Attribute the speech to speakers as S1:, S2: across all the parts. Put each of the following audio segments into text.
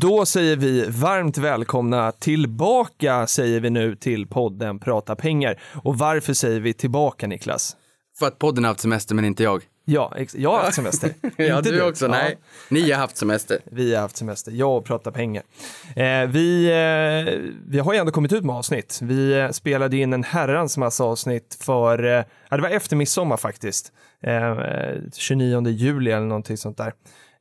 S1: Då säger vi varmt välkomna tillbaka säger vi nu till podden Prata pengar. Och varför säger vi tillbaka Niklas?
S2: För att podden har haft semester men inte jag.
S1: Ja, jag har haft semester.
S2: Ja,
S1: Inte
S2: du också.
S1: Ja,
S2: Nej, ni har haft semester.
S1: Vi har haft semester, jag och Prata pengar. Eh, vi, eh, vi har ju ändå kommit ut med avsnitt. Vi eh, spelade in en herrans massa avsnitt för, eh, ja, det var efter midsommar faktiskt. Eh, 29 juli eller någonting sånt där.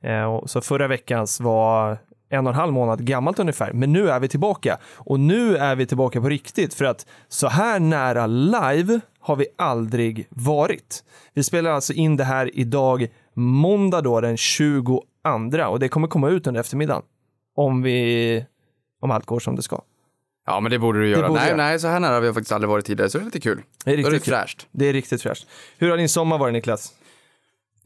S1: Eh, så förra veckans var en och en halv månad gammalt ungefär. Men nu är vi tillbaka. Och nu är vi tillbaka på riktigt för att så här nära live har vi aldrig varit. Vi spelar alltså in det här idag måndag då den 22 och det kommer komma ut under eftermiddagen. Om vi, om allt går som det ska.
S2: Ja, men det borde du göra.
S1: borde
S2: nej,
S1: jag.
S2: nej, så här nära har vi faktiskt aldrig varit tidigare, så det är lite kul.
S1: Det är
S2: är det
S1: riktigt kul.
S2: fräscht.
S1: Det är riktigt fräscht. Hur har din sommar varit Niklas?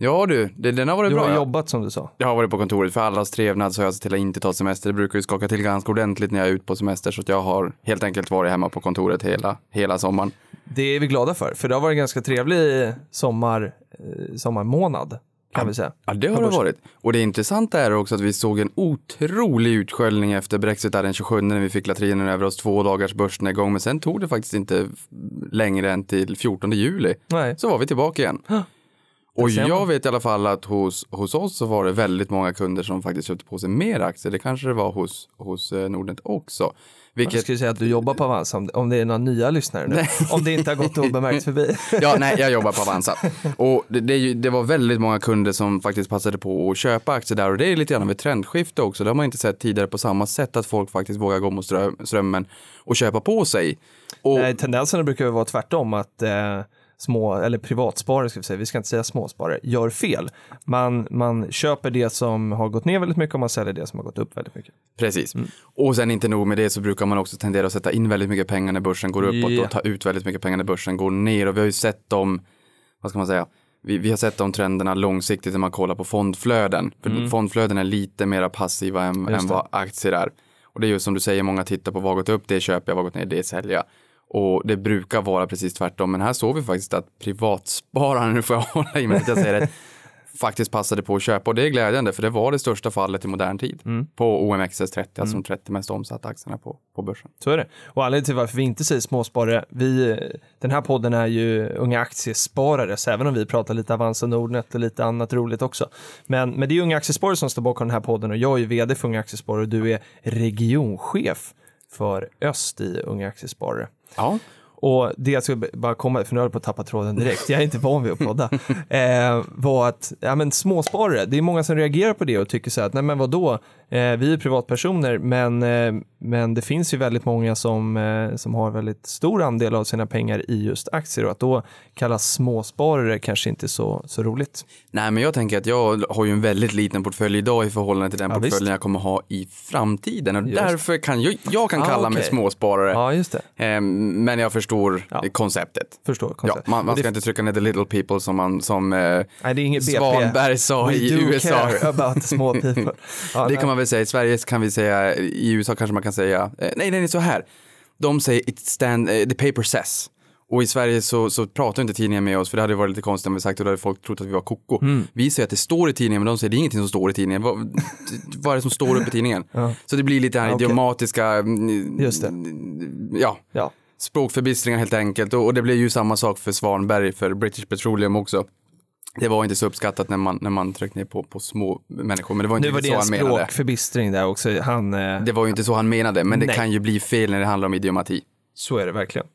S2: Ja du, det, den har varit
S1: Du
S2: bra.
S1: har
S2: ja.
S1: jobbat som du sa.
S2: Jag har varit på kontoret för allas trevnad så har jag sett till att inte ta semester. Det brukar ju skaka till ganska ordentligt när jag är ute på semester så att jag har helt enkelt varit hemma på kontoret hela, hela sommaren.
S1: Det är vi glada för, för det har varit en ganska trevlig sommar, eh, sommarmånad kan vi säga.
S2: Ja, det har det varit. Och det intressanta är också att vi såg en otrolig utsköljning efter Brexit där den 27 när vi fick latrinen över oss, två dagars börsnedgång. Men sen tog det faktiskt inte längre än till 14 juli.
S1: Nej.
S2: Så var vi tillbaka igen. Och
S1: man.
S2: jag vet i alla fall att hos, hos oss så var det väldigt många kunder som faktiskt köpte på sig mer aktier. Det kanske det var hos, hos eh, Nordnet också.
S1: Jag
S2: Vilket,
S1: skulle säga att du jobbar på Avanza om, om det är några nya lyssnare nu. Om det inte har gått obemärkt förbi.
S2: ja, nej, jag jobbar på Avanza. Och det, det, det var väldigt många kunder som faktiskt passade på att köpa aktier där. Och det är lite grann av ett trendskifte också. Det har man inte sett tidigare på samma sätt att folk faktiskt vågar gå mot ström, strömmen och köpa på sig. Och,
S1: Nej, tendenserna brukar vara tvärtom att eh, små, eller privatsparare ska vi säga, vi ska inte säga småsparare, gör fel. Man, man köper det som har gått ner väldigt mycket och man säljer det som har gått upp väldigt mycket.
S2: Precis. Och sen inte nog med det så brukar man också tendera att sätta in väldigt mycket pengar när börsen går uppåt
S1: Ja.
S2: och ta ut väldigt mycket pengar när börsen går ner. Och vi har ju sett dem, vad ska man säga, vi, vi har sett de trenderna långsiktigt när man kollar på fondflöden. För fondflöden är lite mer passiva än, än vad aktier är. Och det är ju som du säger, många tittar på vad har gått upp, det köper jag, vad har gått ner, det säljer jag. Och det brukar vara precis tvärtom, men här såg vi faktiskt att privatspararna, nu får jag hålla i mig att jag säger det, faktiskt passade på att köpa och det är glädjande för det var det största fallet i modern tid på OMXS30, alltså de 30 mest omsatta aktierna på, på börsen.
S1: Så är det. Och anledningen till varför vi inte säger småsparare, vi, den här podden är ju unga aktiesparare, så även om vi pratar lite Avanza Nordnet och lite annat roligt också. Men, men det är unga aktiesparare som står bakom den här podden och jag är ju vd för unga aktiesparare och du är regionchef för Öst i unga aktiesparare.
S2: Ja,
S1: och det jag skulle bara komma, för nu har jag på att tappa tråden direkt, jag är inte van vid att podda, eh, var att ja, men småsparare, det är många som reagerar på det och tycker så här att nej men vadå, eh, vi är privatpersoner men, eh, men det finns ju väldigt många som, eh, som har väldigt stor andel av sina pengar i just aktier och att då kallas småsparare kanske inte så, så roligt.
S2: nej men jag tänker att jag har ju en väldigt liten portfölj idag i förhållande till den
S1: Ja,
S2: portföljen jag kommer ha i framtiden och
S1: Just.
S2: därför kan jag, jag kan
S1: Ah,
S2: kalla mig
S1: okej.
S2: småsparare.
S1: Ja, just det.
S2: Eh, men jag förstår
S1: Ja.
S2: konceptet.
S1: Förstår
S2: Ja,
S1: konceptet.
S2: man, man
S1: det-
S2: ska inte trycka ner the little people som, man, som eh,
S1: Nej, det är inget BP.
S2: Svanberg sa
S1: We
S2: i USA.
S1: about small people. Ja,
S2: Det
S1: nej.
S2: kan man väl säga. I Sverige kan vi säga, i USA kanske man kan säga, eh, nej, nej, så här. De säger it stand, eh, the paper says. Och i Sverige så, så pratar inte tidningen med oss, för det hade varit lite konstigt om vi sagt och då hade folk trott att vi var koko.
S1: Mm.
S2: Vi säger att det står i tidningen, men de säger det är ingenting som står i tidningen. Vad, vad är det som står upp i tidningen? Så det blir lite här
S1: okej.
S2: idiomatiska, mm,
S1: Just det.
S2: ja,
S1: Ja.
S2: Språkförbistringar helt enkelt. Och, och det blev ju samma sak för Svanberg, för British Petroleum också. Det var inte så uppskattat när man, när man tryckte ner på, på små människor, men det var inte
S1: Nu var det en
S2: så han menade.
S1: språkförbistring där också. Han, eh,
S2: Det var ju inte så han menade, men det
S1: Nej.
S2: kan ju bli fel när det handlar om idiomati.
S1: Så är det verkligen.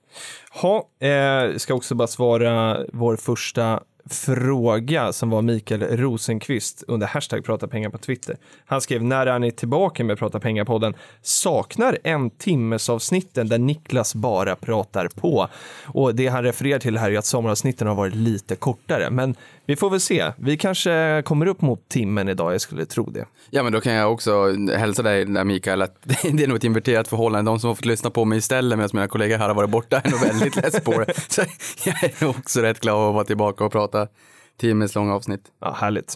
S1: Ha, eh, ska också bara svara vår första fråga som var Mikael Rosenqvist under hashtag prata pengar på Twitter. Han skrev när är ni tillbaka med prata pengar-podden? Saknar en timmes avsnitten där Niklas bara pratar på. Och det han refererar till här är att sommaravsnitten har varit lite kortare, men vi får väl se. Vi kanske kommer upp mot timmen idag, jag skulle tro det.
S2: Ja, men då kan jag också hälsa dig Mikael att det är nog ett inverterat förhållande. De som har fått lyssna på mig istället medan mina kollegor här har varit borta är nog väldigt less på det. Så jag är också rätt glad att vara tillbaka och prata timmens långa avsnitt.
S1: Ja, härligt.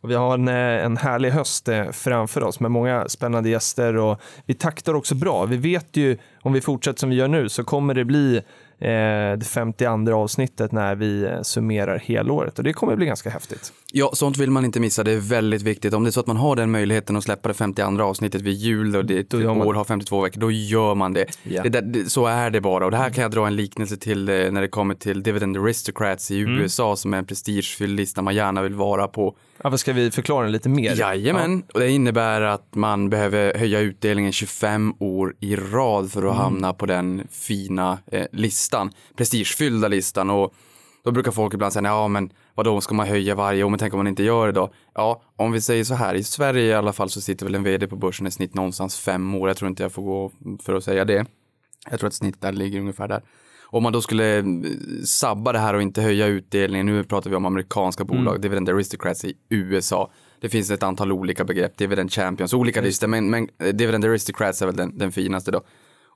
S1: Och vi har en, eh, en härlig höst eh, framför oss med många spännande gäster och vi taktar också bra. Vi vet ju om vi fortsätter som vi gör nu så kommer det bli det 52 avsnittet när vi eh, summerar helåret och det kommer bli ganska häftigt.
S2: Ja, sånt vill man inte missa. Det är väldigt viktigt. Om det är så att man har den möjligheten att släppa det 52 avsnittet vid jul och det
S1: Då gör man
S2: år har 52 veckor, då gör man det.
S1: Ja.
S2: det, där, det så är det bara. Och det här kan jag dra en liknelse till eh, när det kommer till Dividend Aristocrats i
S1: Mm.
S2: USA som är en prestigefylld lista man gärna vill vara på.
S1: Ja, vad ska vi förklara den lite mer?
S2: Jajamän, och det innebär att man behöver höja utdelningen 25 år i rad för att hamna på den fina eh, listan, prestigefyllda listan. Och då brukar folk ibland säga, ja men vadå, ska man höja varje år, men tänk om man inte gör det då? Ja, om vi säger så här, i Sverige i alla fall så sitter väl en vd på börsen i snitt någonstans fem år, jag tror inte jag får gå för att säga det. Jag tror att snitt där ligger ungefär där. Om man då skulle eh, sabba det här och inte höja utdelningen, nu pratar vi om amerikanska bolag, Dividend Aristocrats i USA. Det finns ett antal olika begrepp, Dividend Champions, olika listor, men, men eh, Dividend Aristocrats är väl den, den finaste då.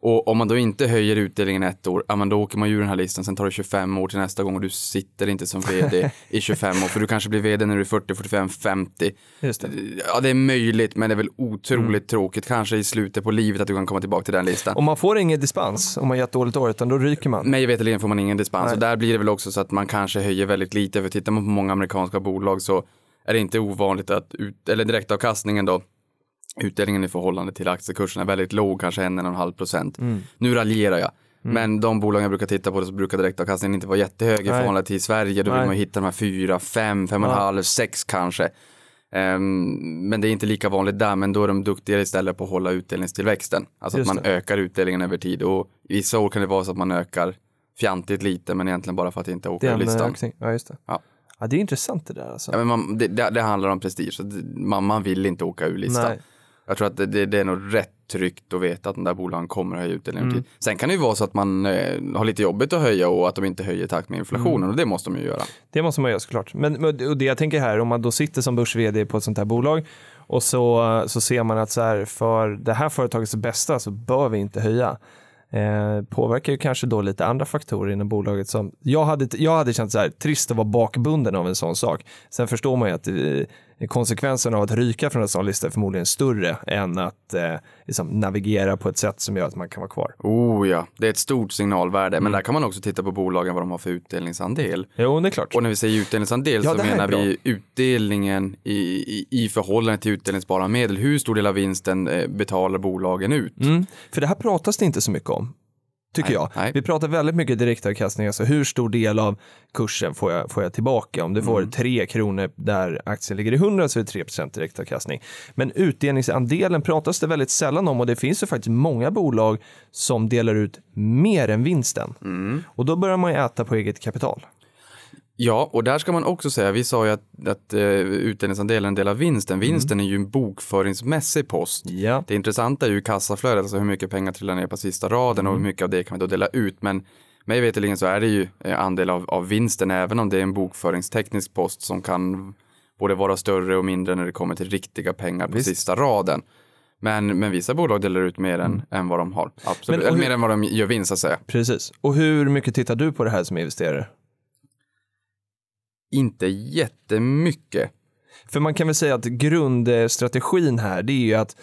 S2: Och om man då inte höjer utdelningen ett år, ja men då åker man ur den här listan, sen tar det 25 år till nästa gång och du sitter inte som vd i 25 år, för du kanske blir vd när du är 40, 45, 50.
S1: Just det.
S2: Ja, det är möjligt, men det är väl otroligt tråkigt, kanske i slutet på livet att du kan komma tillbaka till den listan.
S1: Och man får ingen dispens om man gör ett dåligt år, utan då ryker man.
S2: Mig veterligen får man ingen dispans
S1: Nej.
S2: och där blir det väl också så att man kanske höjer väldigt lite. För tittar man på många amerikanska bolag så är det inte ovanligt att, ut, eller direktavkastningen då, utdelningen i förhållande till aktiekursen är väldigt låg, kanske en, en och en halv procent. Nu raljerar jag. Men de bolag jag brukar titta på så brukar direktavkastningen inte vara jättehög i
S1: Nej.
S2: förhållande till Sverige. Då vill
S1: Nej.
S2: man ju hitta de här fyra, fem, fem och en
S1: Ja.
S2: halv, sex kanske. Ehm, men det är inte lika vanligt där, men då är de duktigare istället på att hålla utdelningstillväxten. Alltså
S1: Just
S2: att man
S1: det.
S2: ökar utdelningen över tid. Och i vissa år kan det vara så att man ökar fjantigt lite, men egentligen bara för att inte åka ur listan.
S1: ökning. Ja, just det.
S2: Ja.
S1: Ja, det är intressant det där alltså.
S2: Ja, men man, det, det, det handlar om prestige, så man, man vill inte åka ur listan.
S1: Nej.
S2: Jag tror att det, det, det är nog rätt tryggt att veta att den där bolagen kommer att höja utdelningen
S1: Mm.
S2: Sen kan det ju vara så att man eh, har lite jobbigt att höja och att de inte höjer takt med inflationen
S1: Mm.
S2: och det måste de ju göra.
S1: Det måste man göra såklart. Men och det jag tänker här, om man då sitter som börs-vd på ett sånt här bolag och så, så ser man att så här, för det här företagets bästa så bör vi inte höja. Eh, påverkar ju kanske då lite andra faktorer inom bolaget som jag hade, jag hade känt så här trist att vara bakbunden av en sån sak. Sen förstår man ju att eh, konsekvensen av att ryka från en sån lista är förmodligen större än att eh, liksom navigera på ett sätt som gör att man kan vara kvar.
S2: Oh ja, det är ett stort signalvärde.
S1: Mm.
S2: Men där kan man också titta på bolagen vad de har för utdelningsandel.
S1: Jo, det är klart.
S2: Och när vi säger utdelningsandel
S1: Ja,
S2: så menar vi utdelningen i, i, i förhållande till utdelningsbara medel. Hur stor del av vinsten eh, betalar bolagen ut?
S1: Mm, för det här pratas det inte så mycket om. Tycker
S2: Nej,
S1: jag.
S2: nej.
S1: Vi pratar väldigt mycket direktavkastning, alltså hur stor del av kursen får jag, får jag tillbaka? Om du får
S2: Mm.
S1: 3 kronor där aktien ligger i 100 så är det 3 direktavkastning. Men utdelningsandelen pratas det väldigt sällan om och det finns ju faktiskt många bolag som delar ut mer än vinsten.
S2: Mm.
S1: Och då börjar man ju äta på eget kapital.
S2: Ja, och där ska man också säga, vi sa ju att, att uh, utdelningsandelen är en del av vinsten. Vinsten är ju en bokföringsmässig post.
S1: Ja,
S2: Det intressanta är ju kassaflödet, alltså hur mycket pengar trillar ner på sista raden och hur mycket av det kan vi då dela ut. Men mig veterligen så är det ju eh, andel av, av vinsten, även om det är en bokföringsteknisk post som kan både vara större och mindre när det kommer till riktiga pengar på
S1: Visst.
S2: sista raden. Men, men vissa bolag delar ut mer än, än vad de har. Absolut.
S1: Men, och
S2: Eller
S1: hur-
S2: mer än vad de gör vinst, så att säga.
S1: precis. Och hur mycket tittar du på det här som investerare?
S2: Inte jättemycket.
S1: För man kan väl säga att grundstrategin här det är ju att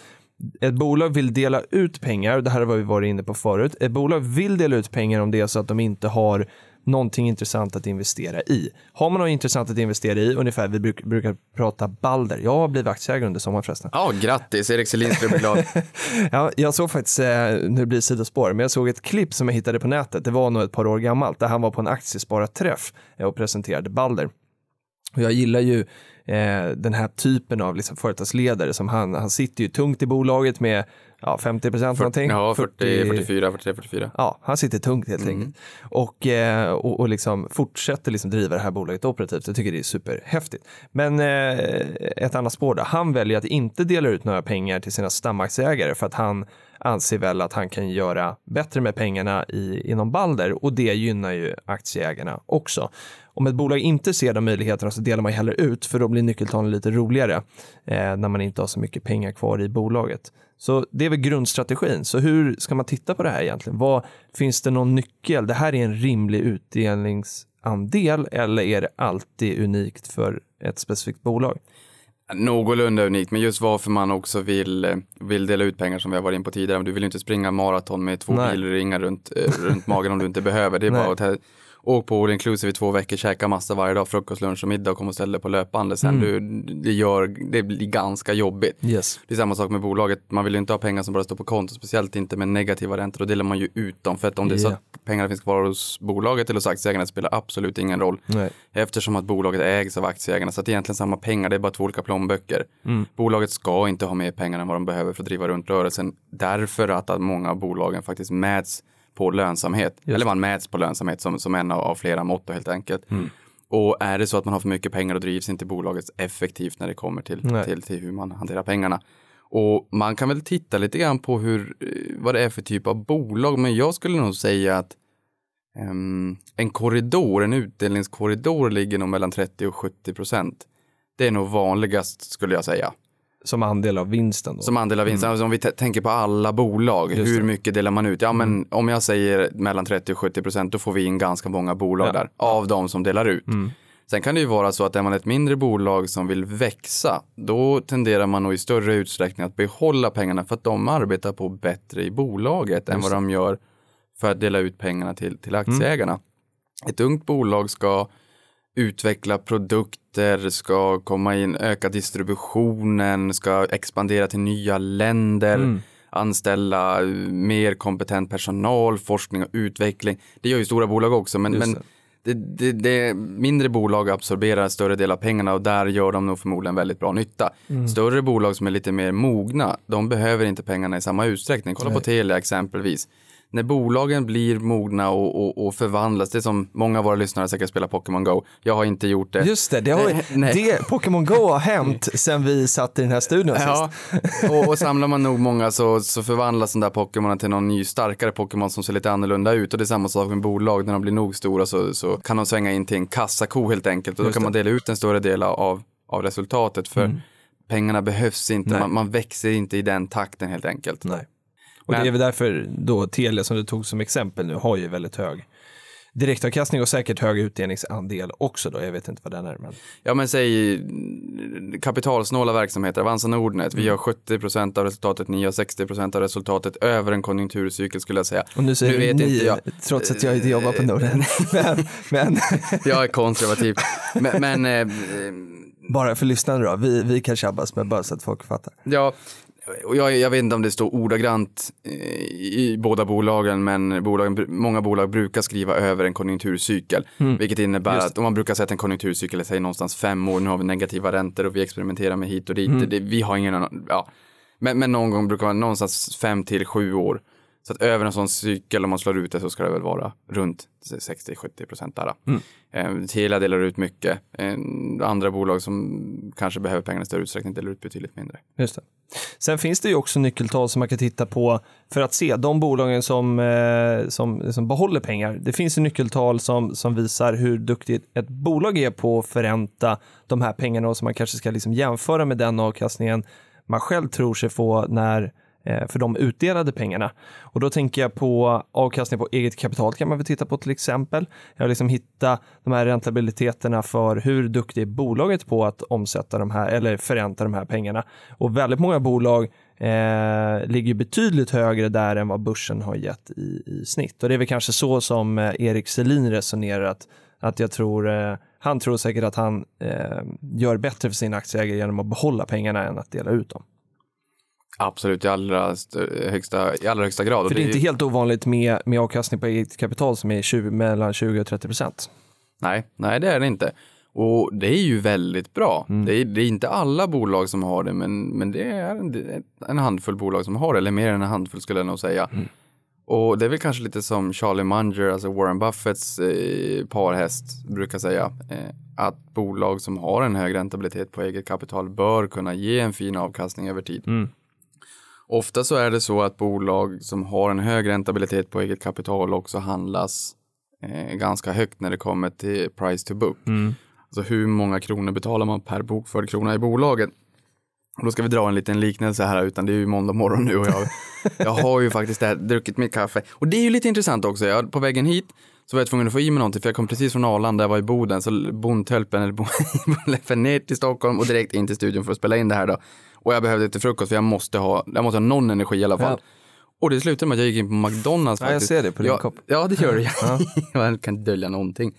S1: ett bolag vill dela ut pengar, det här har vi varit inne på förut, ett bolag vill dela ut pengar om det är så att de inte har någonting intressant att investera i. Har man något intressant att investera i, ungefär, vi bruk, brukar prata Balder, jag har blivit aktieägare under sommaren förresten.
S2: Ja, grattis, Erik Selin skulle bli glad.
S1: Ja, jag såg faktiskt, eh, nu blir det sidospår, men jag såg ett klipp som jag hittade på nätet, det var nog ett par år gammalt, där han var på en aktiespararträff eh, och presenterade Balder. Och jag gillar ju eh, den här typen av liksom, företagsledare som han, han sitter ju tungt i bolaget med ja, 50 procent någonting.
S2: Ja, 40, 44, 43, 44.
S1: Ja, han sitter tungt helt
S2: Mm.
S1: enkelt. Och, eh, och, och liksom fortsätter liksom driva det här bolaget operativt. Jag tycker det är superhäftigt. Men eh, ett annat spår då. Han väljer att inte dela ut några pengar till sina stamaktieägare för att han anser väl att han kan göra bättre med pengarna i, inom Balder och det gynnar ju aktieägarna också. Om ett bolag inte ser de möjligheterna så delar man ju hellre ut för då blir nyckeltalen lite roligare eh, när man inte har så mycket pengar kvar i bolaget. Så det är väl grundstrategin. Så hur ska man titta på det här egentligen? Vad, finns det någon nyckel? Det här är en rimlig utdelningsandel eller är det alltid unikt för ett specifikt bolag?
S2: Någorlunda unikt, men just varför man också vill, vill dela ut pengar som vi har varit in på tidigare. Du vill ju inte springa maraton med två
S1: Nej.
S2: bilringar runt, eh, runt magen om du inte behöver. Det är
S1: Nej.
S2: bara att åk på all inclusive i två veckor, käka massa varje dag, frukost, lunch och middag och kom och ställ dig på löpande sen. Du, det, gör, det blir ganska jobbigt.
S1: Yes.
S2: Det är samma sak med bolaget, man vill ju inte ha pengar som bara står på konto, speciellt inte med negativa räntor, då delar man ju ut dem. För att om det är så
S1: Ja.
S2: att pengarna finns kvar hos bolaget eller hos aktieägarna spelar absolut ingen roll.
S1: Nej.
S2: Eftersom att bolaget ägs av aktieägarna, så att det är egentligen samma pengar, det är bara två olika plånböcker. Bolaget ska inte ha mer pengar än vad de behöver för att driva runt rörelsen, därför att många av bolagen faktiskt mäts på lönsamhet. Eller man mäts på lönsamhet som, som en av, av flera mått då, helt enkelt. Och är det så att man har för mycket pengar och drivs inte bolaget effektivt när det kommer till,
S1: Nej.
S2: till, till hur man hanterar pengarna. Och man kan väl titta lite grann på hur, eh, vad det är för typ av bolag, men jag skulle nog säga att ehm, en korridor, en utdelningskorridor ligger nog mellan 30 och 70 procent. Det är nog vanligast skulle jag säga.
S1: Som andel av vinsten då?
S2: Som andel av vinsten, alltså om vi tänker på alla bolag,
S1: Just
S2: hur
S1: det.
S2: mycket delar man ut? Ja men om jag säger mellan 30 och 70 procent, då får vi in ganska många bolag
S1: Ja.
S2: där, av de som delar ut.
S1: Mm.
S2: Sen kan det ju vara så att är man ett mindre bolag som vill växa, då tenderar man nog i större utsträckning att behålla pengarna för att de arbetar på bättre i bolaget än vad de gör för att dela ut pengarna till, till aktieägarna. Ett ungt bolag ska utveckla produkter, ska komma in, öka distributionen, ska expandera till nya länder, anställa eh, mer kompetent personal, forskning och utveckling. Det gör ju stora bolag också, men, men det, det, det, mindre bolag absorberar större del av pengarna och där gör de nog förmodligen väldigt bra nytta. Större bolag som är lite mer mogna, de behöver inte pengarna i samma utsträckning. Kolla på Telia exempelvis. När bolagen blir mogna och, och, och förvandlas, det är som många av våra lyssnare säkert spelar Pokémon Go. Jag har inte gjort det.
S1: Just det, det har, det, Pokémon Go har hänt sen vi satt i den här studion
S2: Ja,
S1: sist.
S2: och, och samlar man nog många så, så förvandlas den där Pokémonen till någon ny starkare Pokémon som ser lite annorlunda ut. Och det är samma sak med bolag, när de blir nog stora så, så kan de svänga in till en kassako helt enkelt. Och då
S1: Just
S2: kan
S1: det.
S2: man dela ut en större del av, av resultatet. För pengarna behövs inte, man, man växer inte i den takten helt enkelt.
S1: Nej. Och
S2: Men-
S1: det är väl därför då Telia som du tog som exempel nu har ju väldigt hög direktavkastning och säkert hög utdelningsandel också då. Jag vet inte vad den är. Men...
S2: Ja men säg mm, kapitalsnåla verksamheter, Avanza Nordnet, vi har 70% av resultatet, ni har 60% av resultatet över en konjunkturcykel skulle jag säga.
S1: Och nu säger
S2: Nu vet
S1: ni,
S2: inte jag.
S1: trots att jag inte jobbar på Norden. men, men
S2: Jag är konservativ. men, men eh,
S1: bara för lyssnarna då, vi, vi kan tjabbas men bara så att folk fattar.
S2: Ja, och jag, jag vet inte om det står ordagrant eh, i båda bolagen, men bolagen, många bolag brukar skriva över en konjunkturcykel. Vilket innebär
S1: Just
S2: att om man brukar säga att en konjunkturcykel är säg, någonstans fem år, nu har vi negativa räntor och vi experimenterar med hit och dit. Det, vi har ingen annan, ja. Men, men någon gång brukar vara någonstans fem till sju år. Så att över en sån cykel, om man slår ut det, så ska det väl vara runt 60-70 procent där. Eh, Telia delar ut mycket. Eh, andra bolag som kanske behöver pengarna i större utsträckning delar ut betydligt mindre.
S1: Just det. Sen finns det ju också nyckeltal som man kan titta på för att se de bolagen som, eh, som, som behåller pengar. Det finns ju nyckeltal som, som visar hur duktigt ett bolag är på att förränta de här pengarna och som man kanske ska liksom jämföra med den avkastningen man själv tror sig få när Eh, för de utdelade pengarna. Och då tänker jag på avkastning på eget kapital kan man väl titta på till exempel. Jag har liksom hittat de här räntabiliteterna för hur duktig är bolaget på att omsätta de här eller förränta de här pengarna. Och väldigt många bolag eh, ligger betydligt högre där än vad börsen har gett i, i snitt. Och det är väl kanske så som eh, Erik Selin resonerar att, att jag tror eh, han tror säkert att han eh, gör bättre för sina aktieägare genom att behålla pengarna än att dela ut dem.
S2: Absolut, i allra, högsta, i allra högsta grad.
S1: För det är inte helt ovanligt med, med avkastning på eget kapital som är 20, mellan 20 och 30 procent.
S2: Nej, nej, det är det inte. Och det är ju väldigt bra. Det, är, det är inte alla bolag som har det, men, men det är en, en handfull bolag som har det, eller mer än en handfull skulle jag nog säga. Och det är väl kanske lite som Charlie Munger, alltså Warren Buffetts eh, parhäst, brukar säga. Eh, att bolag som har en hög räntabilitet på eget kapital bör kunna ge en fin avkastning över tid. Ofta så är det så att bolag som har en hög räntabilitet på eget kapital också handlas eh, ganska högt när det kommer till price to book. Alltså hur många kronor betalar man per bokförd krona i bolaget? Och då ska vi dra en liten liknelse här, utan det är ju måndag morgon nu och jag, jag har ju faktiskt där, druckit mitt kaffe. Och det är ju lite intressant också, jag, på vägen hit så var jag tvungen att få i mig någonting, för jag kom precis från Arlanda, jag var i Boden, så bondtölpen eller bondläffen ner till Stockholm och direkt in till studion för att spela in det här då. Och jag behövde till frukost, för jag måste ha, jag måste ha någon energi i alla fall.
S1: Ja.
S2: Och det slutade med att jag gick in på McDonalds
S1: Ja, jag ser det på din
S2: ja,
S1: kopp.
S2: Ja, det gör det. jag kan inte dölja någonting.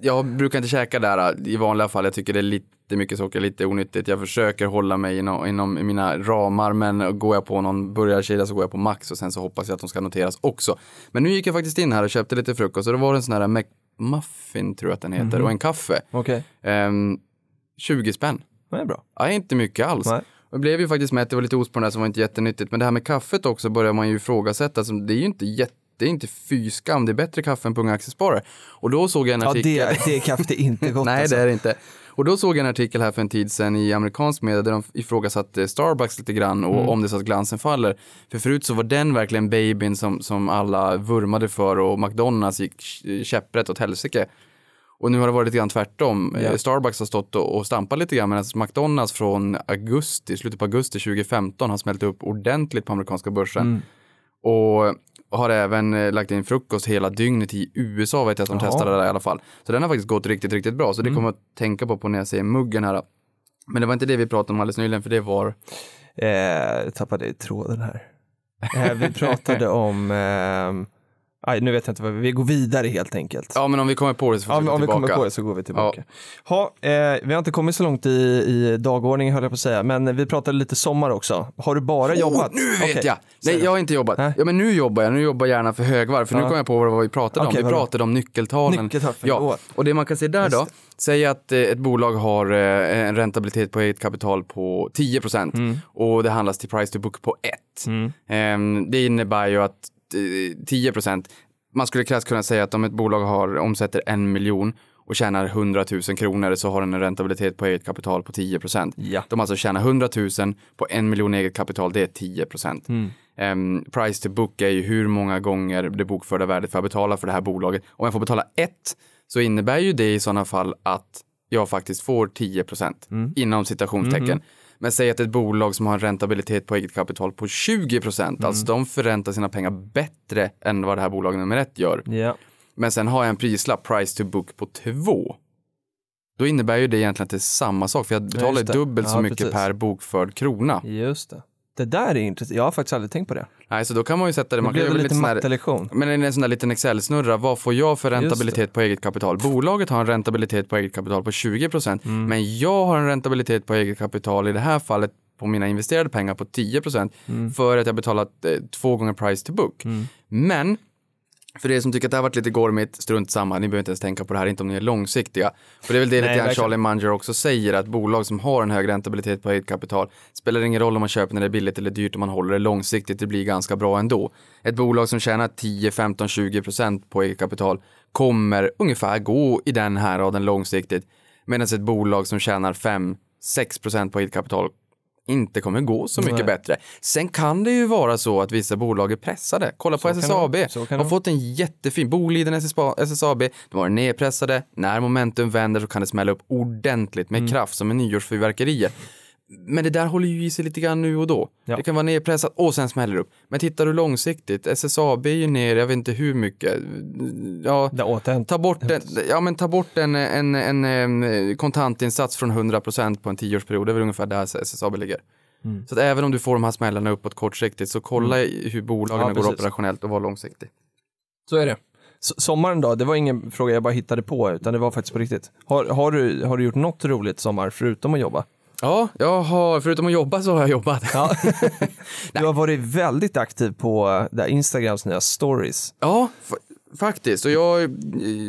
S2: jag brukar inte käka där i vanliga fall. Jag tycker det är lite mycket socker, lite onyttigt. Jag försöker hålla mig inom, inom mina ramar, men går jag på någon burgarkedja så går jag på Max och sen så hoppas jag att de ska noteras också. Men nu gick jag faktiskt in här och köpte lite frukost och då var det en sån här McMuffin tror jag att den heter och en kaffe.
S1: Okej,
S2: Ehm, 20 spänn.
S1: Det är bra.
S2: Ja, inte mycket alls.
S1: Nej.
S2: Och Jag blev ju faktiskt mätt, det var lite ost på den där som var inte jättenyttigt. Men det här med kaffet också börjar man ju ifrågasätta. Alltså, det är ju inte jätte det är inte fy skam, det är bättre kaffe än på Unga Aktiesparare. Och då såg jag en
S1: Ja,
S2: artikel.
S1: det, det kaffet är inte gott
S2: Nej,
S1: alltså.
S2: det är det inte. Och då såg jag en artikel här för en tid sedan i amerikansk media där de ifrågasatte Starbucks lite grann och
S1: Mm.
S2: om det så att glansen faller. För förut så var den verkligen babyn som, som alla vurmade för och McDonalds gick käpprätt åt helsike. Och nu har det varit lite grann tvärtom. Eh, Starbucks har stått och, och stampat lite grann medan McDonalds från augusti, slutet på augusti 2015 har smält upp ordentligt på amerikanska börsen.
S1: Mm.
S2: Och har även eh, lagt in frukost hela dygnet i USA vet jag att de
S1: Jaha. Mm.
S2: testade det där i alla fall. Så den har faktiskt gått riktigt, riktigt bra. Så det kommer jag att tänka på, på när jag ser muggen här. Men det var inte det vi pratade om alldeles nyligen, för det var...
S1: Eh, jag tappade tråden här. Eh, vi pratade om, ehm, aj, nu vet jag inte vad vi, vi går vidare helt enkelt.
S2: Ja, men om vi kommer på det så får
S1: Ja,
S2: vi gå
S1: om vi
S2: tillbaka.
S1: kommer på det så går vi tillbaka. Ha, eh, vi har inte kommit så långt i, i dagordningen höll jag på att säga, men vi pratade lite sommar också. Har du bara jobbat?
S2: Oh, nu vet
S1: Okej.
S2: jag! Nej, jag har inte jobbat.
S1: Nej.
S2: Ja, men nu jobbar jag. Nu jobbar jag gärna för högvarv. För nu
S1: Ja.
S2: kommer jag på vad vi pratade
S1: Okej,
S2: om. Vi pratade om nyckeltalen.
S1: Nyckeltal,
S2: Ja, och det man kan se där
S1: Just
S2: då. Säg att eh, ett bolag har eh, en räntabilitet på eget kapital på 10 procent
S1: Mm.
S2: och det handlas till price to book på 1. Ehm, det innebär ju att 10 procent, man skulle krasst kunna säga att om ett bolag har, omsätter en miljon och tjänar 100 000 kronor så har den en räntabilitet på eget kapital på 10 procent.
S1: Ja.
S2: De alltså tjänar 100 000 på en miljon eget kapital, det är 10 procent.
S1: Mm.
S2: Ehm, price to book är ju hur många gånger det bokförda värdet för att betala för det här bolaget. Om jag får betala ett så innebär ju det i sådana fall att jag faktiskt får 10 procent
S1: Mm.
S2: inom citationstecken. Men säg att ett bolag som har en räntabilitet på eget kapital på 20 procent,
S1: Mm.
S2: alltså de förräntar sina pengar bättre än vad det här bolaget nummer ett gör.
S1: Ja.
S2: Men sen har jag en prislapp, price to book, på 2. Då innebär ju det egentligen att det är samma sak, för jag betalar dubbelt så
S1: Ja,
S2: mycket
S1: precis.
S2: per bokförd krona.
S1: Just det. Det där är intressant. Jag har faktiskt aldrig tänkt på det.
S2: Nej, så då kan man ju sätta det,
S1: Det
S2: man kan
S1: blev
S2: göra
S1: lite mattelektion.
S2: men en sån där liten Excel-snurra, vad får jag för räntabilitet på eget kapital? Bolaget har en räntabilitet på eget kapital på 20 procent,
S1: Mm.
S2: men jag har en räntabilitet på eget kapital i det här fallet på mina investerade pengar på 10 procent
S1: Mm.
S2: för att jag betalat eh, två gånger price to book. Men för er som tycker att det har varit lite gormigt, strunt samma, ni behöver inte ens tänka på det här, inte om ni är långsiktiga. För det är väl det lite. Charlie Munger också säger, att bolag som har en hög räntabilitet på eget kapital, spelar ingen roll om man köper när det är billigt eller dyrt, om man håller det långsiktigt, det blir ganska bra ändå. Ett bolag som tjänar 10, 15, 20 procent på eget kapital kommer ungefär gå i den här raden långsiktigt, medan ett bolag som tjänar 5, 6 procent på eget kapital inte kommer gå så mycket
S1: Nej.
S2: bättre. Sen kan det ju vara så att vissa bolag är pressade. Kolla på
S1: det
S2: SSAB.
S1: kan
S2: har
S1: det
S2: fått en jättefin, Boliden SSA SSAB, de var nedpressade. När momentum vänder så kan det smälla upp ordentligt
S1: Mm.
S2: med kraft som en nyårsfyrverkerier. Men det där håller ju i sig lite grann nu och då.
S1: Ja.
S2: Det kan vara nedpressat och sen smäller det upp. Men tittar du långsiktigt, SSAB är ju ner, jag vet inte hur mycket. Ja. Ta bort, en, ja, men ta bort en, en, en, kontantinsats från 100% på en tioårsperiod. Det är väl ungefär där SSAB ligger.
S1: Mm.
S2: Så att även om du får de här smällarna uppåt kortsiktigt så kolla i hur bolagen
S1: Ja,
S2: går
S1: precis.
S2: operationellt och var långsiktig.
S1: Så är det. Sommaren då, det var ingen fråga jag bara hittade på, utan det var faktiskt på riktigt. Har, har, du, har du gjort något roligt sommar förutom att jobba?
S2: Ja, jag har, förutom att jobba så har jag jobbat.
S1: Ja. du har varit väldigt aktiv på Instagrams nya stories.
S2: Ja, Faktiskt, och jag eh,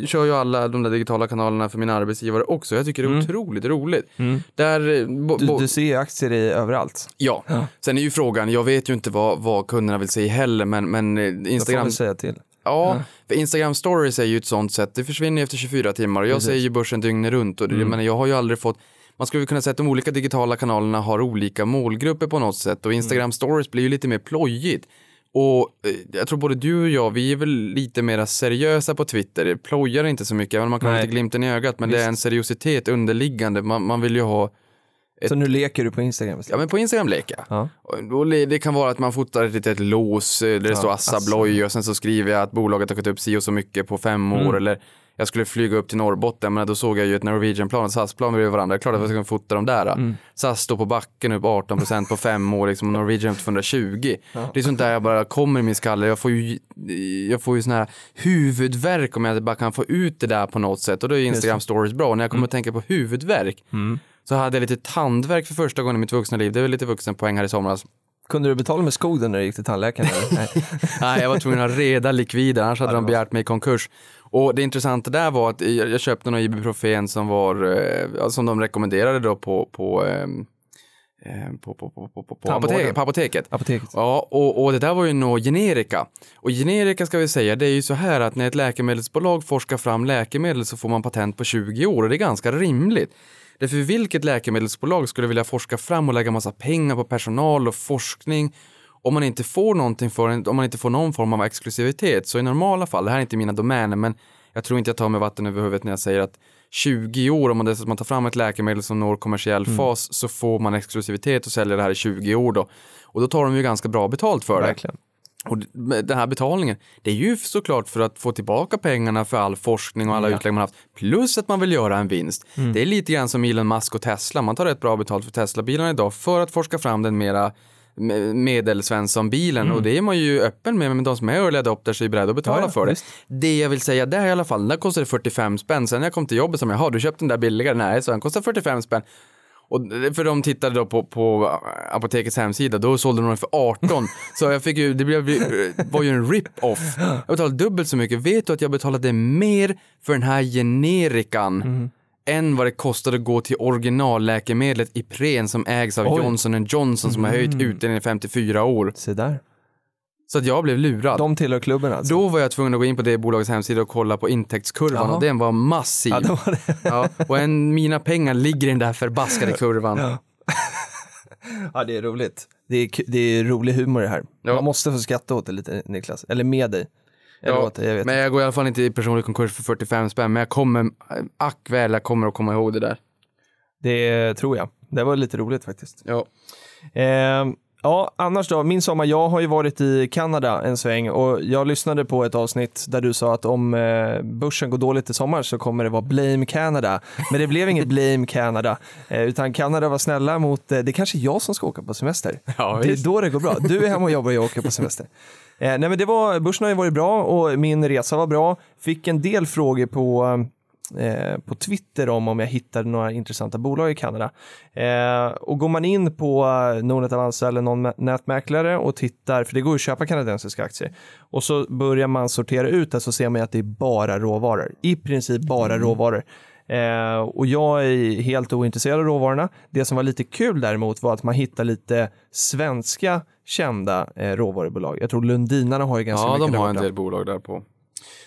S2: kör ju alla de där digitala kanalerna för min arbetsgivare också. Jag tycker det är otroligt roligt. Där, eh,
S1: Du, du ser ju aktier i överallt.
S2: ja. sen är ju frågan, jag vet ju inte vad, vad kunderna vill se heller, men, men eh,
S1: Jag får
S2: Instagram,
S1: säga till.
S2: ja, för Instagram stories är ju ett sånt sätt, det försvinner efter 24 timmar och jag
S1: Precis.
S2: ser ju börsen dygnet runt och det, men jag har ju aldrig fått man skulle kunna säga att de olika digitala kanalerna har olika målgrupper på något sätt och Instagram stories blir ju lite mer plojigt. Och eh, jag tror både du och jag, vi är väl lite mer seriösa på Twitter. Det plojar inte så mycket, man kan ha lite glimten i ögat. Men det är en seriositet underliggande. Man, man vill ju ha,
S1: Så nu leker du på Instagram
S2: ja men på Instagram leker jag.
S1: Ja.
S2: Och Det kan vara att man fotar ett litet lås eh, där det står Assa
S1: Assa.
S2: Abloy och sen så skriver jag att bolaget har gått upp si och så mycket på fem år eller jag skulle flyga upp till Norrbotten men då såg jag ju ett Norwegian-plan och ett SAS-plan bredvid varandra. Klart att jag ska fota dem där. SAS står på backen upp 18% på fem år liksom, och Norwegian upp 220. Det är sånt där jag bara kommer i min skalle. Jag får ju, jag får ju sån här huvudvärk om jag bara kan få ut det där på något sätt och då är Instagram stories bra. Och när jag kommer att tänka på huvudvärk så hade jag lite tandvärk för första gången i mitt vuxna liv. Det är väl lite vuxenpoäng här i somras.
S1: Kunde du betala med skogen när du gick till tandläkaren? Nej.
S2: Nej, jag var tvungen att reda likvider, annars hade de begärt mig i konkurs. Och det intressanta där var att jag, köpte någon Ibuprofen som var, eh, som de rekommenderade då på, på, ehm, eh, på, på, på, på, apoteket, apoteket.
S1: Apoteket.
S2: Ja, och, och det där var ju nog generika. Och generika ska vi säga, det är ju så här att när ett läkemedelsbolag forskar fram läkemedel så får man patent på 20 år och det är ganska rimligt. Därför vilket läkemedelsbolag skulle vilja forska fram och lägga massa pengar på personal och forskning om man inte får någonting för en, om man inte får någon form av exklusivitet. Så i normala fall, det här är inte mina domäner, men jag tror inte jag tar med vatten över huvudet när jag säger att 20 år, om man dessutom tar fram ett läkemedel som når kommersiell fas, så får man exklusivitet och säljer det här i 20 år då. Och då tar de ju ganska bra betalt för det.
S1: Verkligen.
S2: Och d- den här betalningen, det är ju såklart för att få tillbaka pengarna för all forskning och alla utlägg man haft, plus att man vill göra en vinst. Det är lite grann som Elon Musk och Tesla, man tar rätt bra betalt för Tesla-bilarna idag för att forska fram den mera me- medelsvensson-bilen och det är man ju öppen med, men de som är early adopters är ju beredda att betala
S1: Ja,
S2: för det.
S1: visst.
S2: Det jag vill säga där i alla fall, den där kostade 45 spänn, sen när jag kom till jobbet som jag har, du köpte den där billigare? Nej, så den kostar 45 spänn. Och för de tittade då på, på apotekets hemsida, då sålde de den för 18. så jag fick ju, det blev, var ju en rip-off. Jag betalade dubbelt så mycket. Vet du att jag betalade mer för den här generikan än vad det kostade att gå till originalläkemedlet Ipren som ägs av
S1: Oj.
S2: Johnson Johnson som har höjt utdelningen i 54 år.
S1: Se där.
S2: Så att jag blev lurad.
S1: De tillhör klubben alltså?
S2: Då var jag tvungen att gå in på det bolagets hemsida och kolla på intäktskurvan
S1: Jaha.
S2: och den var massiv.
S1: Ja, var.
S2: Ja, och en, mina pengar ligger i den där förbaskade kurvan.
S1: Ja, det är roligt. Det är, det är rolig humor det här.
S2: Ja.
S1: Man måste få skratta åt det lite, Niklas. Eller med dig.
S2: Ja,
S1: åt dig, jag vet
S2: men jag går i alla fall inte i personlig konkurs för 45 spänn, men jag kommer, ack väl, jag kommer att komma ihåg det där.
S1: Det tror jag. Det var lite roligt faktiskt.
S2: Ja.
S1: Eh, ja, annars då, min sommar, jag har ju varit i Kanada en sväng och jag lyssnade på ett avsnitt där du sa att om eh, börsen går dåligt i sommar så kommer det vara Blame Canada. Men det blev inget Blame Canada, eh, utan Kanada var snälla mot, eh, det är kanske jag som ska åka på semester.
S2: Ja,
S1: det är då det går bra. Du är hemma och jobbar och jag åker på semester. Eh, nej men det var, börsen har ju varit bra och min resa var bra. Fick en del frågor på eh, på Twitter om om jag hittade några intressanta bolag i Kanada. Eh, och går man in på Nordnet Avanza eller någon mä- nätmäklare och tittar, för det går ju att köpa kanadensiska aktier, och så börjar man sortera ut det så ser man att det är bara råvaror. I princip bara råvaror. Eh, och jag är helt ointresserad av råvarorna. Det som var lite kul däremot var att man hittar lite svenska kända eh, råvarubolag. Jag tror Lundinarna har ju ganska
S2: Ja,
S1: mycket
S2: de har en del bolag där på.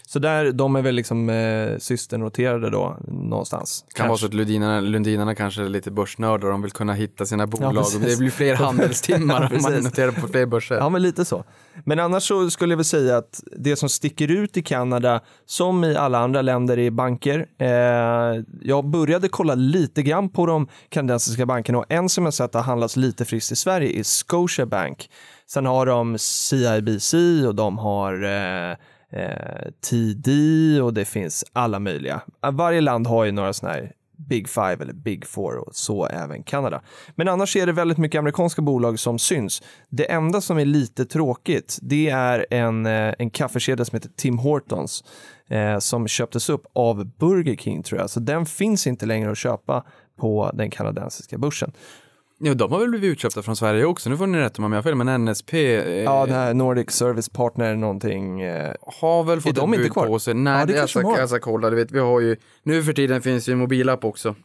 S1: Så där, de är väl liksom eh, systernoterade då någonstans.
S2: Kan vara
S1: Kanske.
S2: så att Lundinarna, Lundinarna kanske är lite börsnördar, de vill kunna hitta sina bolag.
S1: precis.
S2: det blir fler handelstimmar
S1: Ja,
S2: om man noterar på fler börser.
S1: Ja, men lite så. Men annars så skulle jag väl säga att det som sticker ut i Kanada, som i alla andra länder, är banker. Eh, jag började kolla lite grann på de kanadensiska bankerna och en som jag sett har handlats lite friskt i Sverige är Scotiabank. Sen har de CIBC och de har eh, eh, TD och det finns alla möjliga. Ah, varje land har ju några sådana här Big Five eller Big Four och så även Kanada. Men annars är det väldigt mycket amerikanska bolag som syns. Det enda som är lite tråkigt, det är en, eh, en kaffekedja som heter Tim Hortons eh, som köptes upp av Burger King tror jag, så den finns inte längre att köpa på den kanadensiska börsen.
S2: Ja, de har väl blivit utköpta från Sverige också. Nu får ni rätta mig om jag har fel, men NSP eh,
S1: Ja, den här Nordic Service Partner någonting. Eh,
S2: har väl fått
S1: de
S2: ett bud
S1: kvar?
S2: på sig. Nej,
S1: Ja, det
S2: jag,
S1: kanske
S2: ska,
S1: de har.
S2: jag ska kolla. Du vet, vi har ju, nu för tiden finns ju en mobilapp också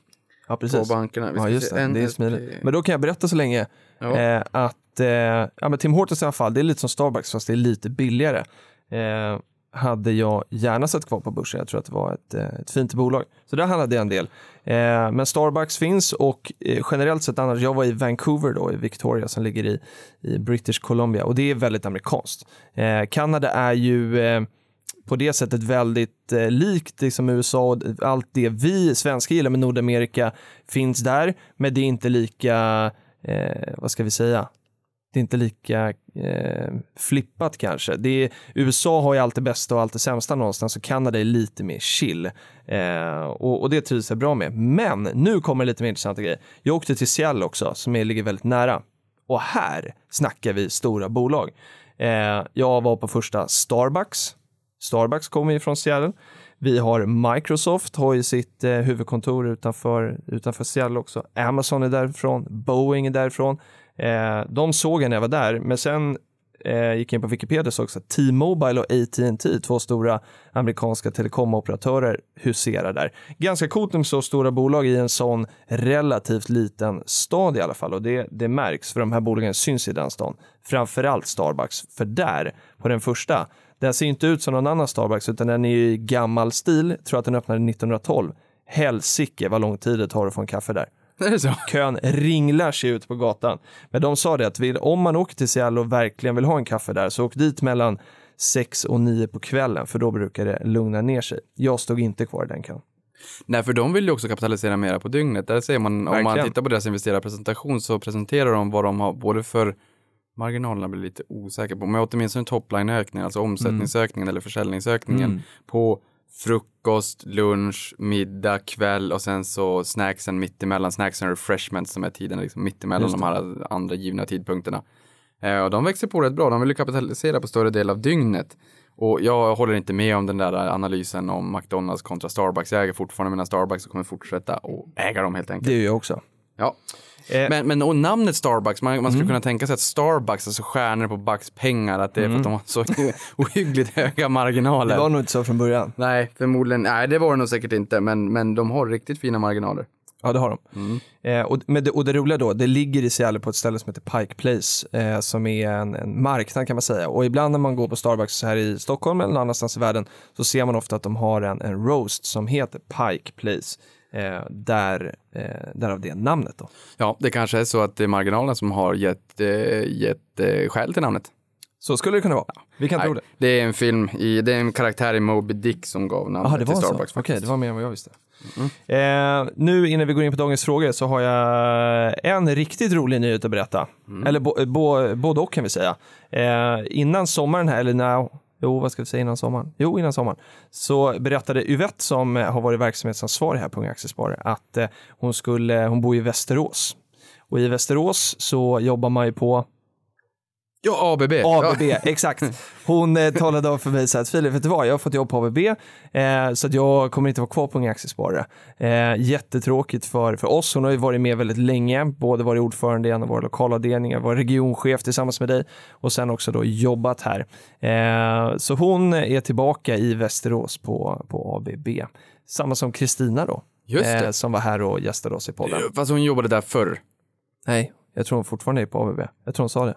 S1: ja,
S2: på
S1: precis.
S2: bankerna. Vi
S1: Ja, just det. Det är smidigt. Men då kan jag berätta så länge
S2: Ja.
S1: eh, att eh, ja, men Tim Hortons i alla fall, det är lite som Starbucks fast det är lite billigare. Eh, hade jag gärna sett kvar på börsen. Jag tror att det var ett, eh, ett fint bolag. Så där handlade jag en del. Eh, men Starbucks finns och eh, generellt sett annars, jag var i Vancouver då, i Victoria som ligger i, i British Columbia och det är väldigt amerikanskt. Eh, Kanada är ju eh, på det sättet väldigt eh, likt liksom USA och allt det vi svenskar gillar med Nordamerika finns där, men det är inte lika, eh, vad ska vi säga, det är inte lika eh, flippat kanske. Det är, USA har ju allt det bästa och allt det sämsta någonstans och Kanada är lite mer chill. Eh, och, och det trivs jag bra med. Men nu kommer lite mer intressanta grejer. Jag åkte till Seattle också, som är, ligger väldigt nära. Och här snackar vi stora bolag. Eh, jag var på första Starbucks. Starbucks kommer ju från Seattle. Vi har Microsoft, har ju sitt eh, huvudkontor utanför, utanför Seattle också. Amazon är därifrån, Boeing är därifrån. Eh, de såg jag när jag var där, men sen eh, gick jag in på Wikipedia och såg också att T-Mobile och AT&T, två stora amerikanska telekomoperatörer, huserar där. Ganska coolt med så stora bolag i en sån relativt liten stad i alla fall och det, det märks för de här bolagen syns i den stan. Framförallt Starbucks, för där, på den första, den ser inte ut som någon annan Starbucks utan den är i gammal stil, jag tror att den öppnade 1912. Helsike vad lång tid det tar att få en kaffe där
S2: Är det så?
S1: kön ringlar sig ut på gatan. Men de sa det att vill, om man åker till Seattle och verkligen vill ha en kaffe där så åk dit mellan 6 och 9 på kvällen för då brukar det lugna ner sig. Jag stod inte kvar i den kön.
S2: Nej, för de vill ju också kapitalisera mera på dygnet. Där ser man, om man tittar på deras investerarpresentation så presenterar de vad de har både för marginalerna blir lite osäker på, men åtminstone topline-ökningen, alltså omsättningsökningen eller försäljningsökningen
S1: Mm.
S2: på frukost, lunch, middag, kväll och sen så snacksen mittemellan, snacks and refreshments som är tiden liksom mittemellan de här andra givna tidpunkterna. Eh, och de växer på rätt bra, de vill ju kapitalisera på större del av dygnet. Och jag håller inte med om den där analysen om McDonalds kontra Starbucks. Jag äger fortfarande mina Starbucks och kommer fortsätta och äga dem helt enkelt.
S1: Det gör jag också.
S2: Ja.
S1: Eh,
S2: Men, men och namnet Starbucks, man, man skulle kunna tänka sig att Starbucks, alltså stjärnor på Bucks pengar, att det är för att de har så ohyggligt höga marginaler.
S1: det var nog inte så från början.
S2: Nej, förmodligen, nej det var det nog säkert inte, men, men de har riktigt fina marginaler.
S1: Ja, det har de. Eh, och, det, och det roliga då, det ligger i Seattle på ett ställe som heter Pike Place, eh, som är en, en marknad kan man säga. Och ibland när man går på Starbucks här i Stockholm eller någon annanstans i världen så ser man ofta att de har en, en roast som heter Pike Place. Eh, där, eh, därav det namnet då.
S2: Ja, det kanske är så att det är marginalerna som har gett, eh, gett eh, skäl till namnet.
S1: Så skulle det kunna vara. Vi kan tro
S2: Nej,
S1: det.
S2: det är en film, i, det är en karaktär i Moby Dick som gav namnet
S1: Jaha, det
S2: till
S1: var så?
S2: Starbucks.
S1: Okej,
S2: faktiskt.
S1: det var mer än vad jag visste. Eh, nu innan vi går in på dagens frågor så har jag en riktigt rolig nyhet att berätta. Eller bo, bo, både och kan vi säga. Eh, innan sommaren här, eller när, jo vad ska vi säga innan sommaren? Jo, innan sommaren. Så berättade Yvette som eh, har varit verksamhetsansvarig här på Unga Aktiesparare att eh, hon, skulle, hon bor i Västerås. Och i Västerås så jobbar man ju på
S2: Ja, ABB.
S1: ABB,
S2: Ja.
S1: exakt. Hon eh, talade om för mig så här att Filip, vet du vad, jag har fått jobb på ABB eh, så att jag kommer inte vara kvar på Unga Aktiesparare. Eh, jättetråkigt för, för oss, hon har ju varit med väldigt länge, både varit ordförande i en av våra lokalavdelningar, var regionchef tillsammans med dig och sen också då jobbat här. Eh, så hon är tillbaka i Västerås på, på ABB. Samma som Kristina då, eh, som var här och gästade oss i podden.
S2: Fast hon jobbade där förr.
S1: Nej, jag tror hon fortfarande är på ABB. Jag tror hon sa det.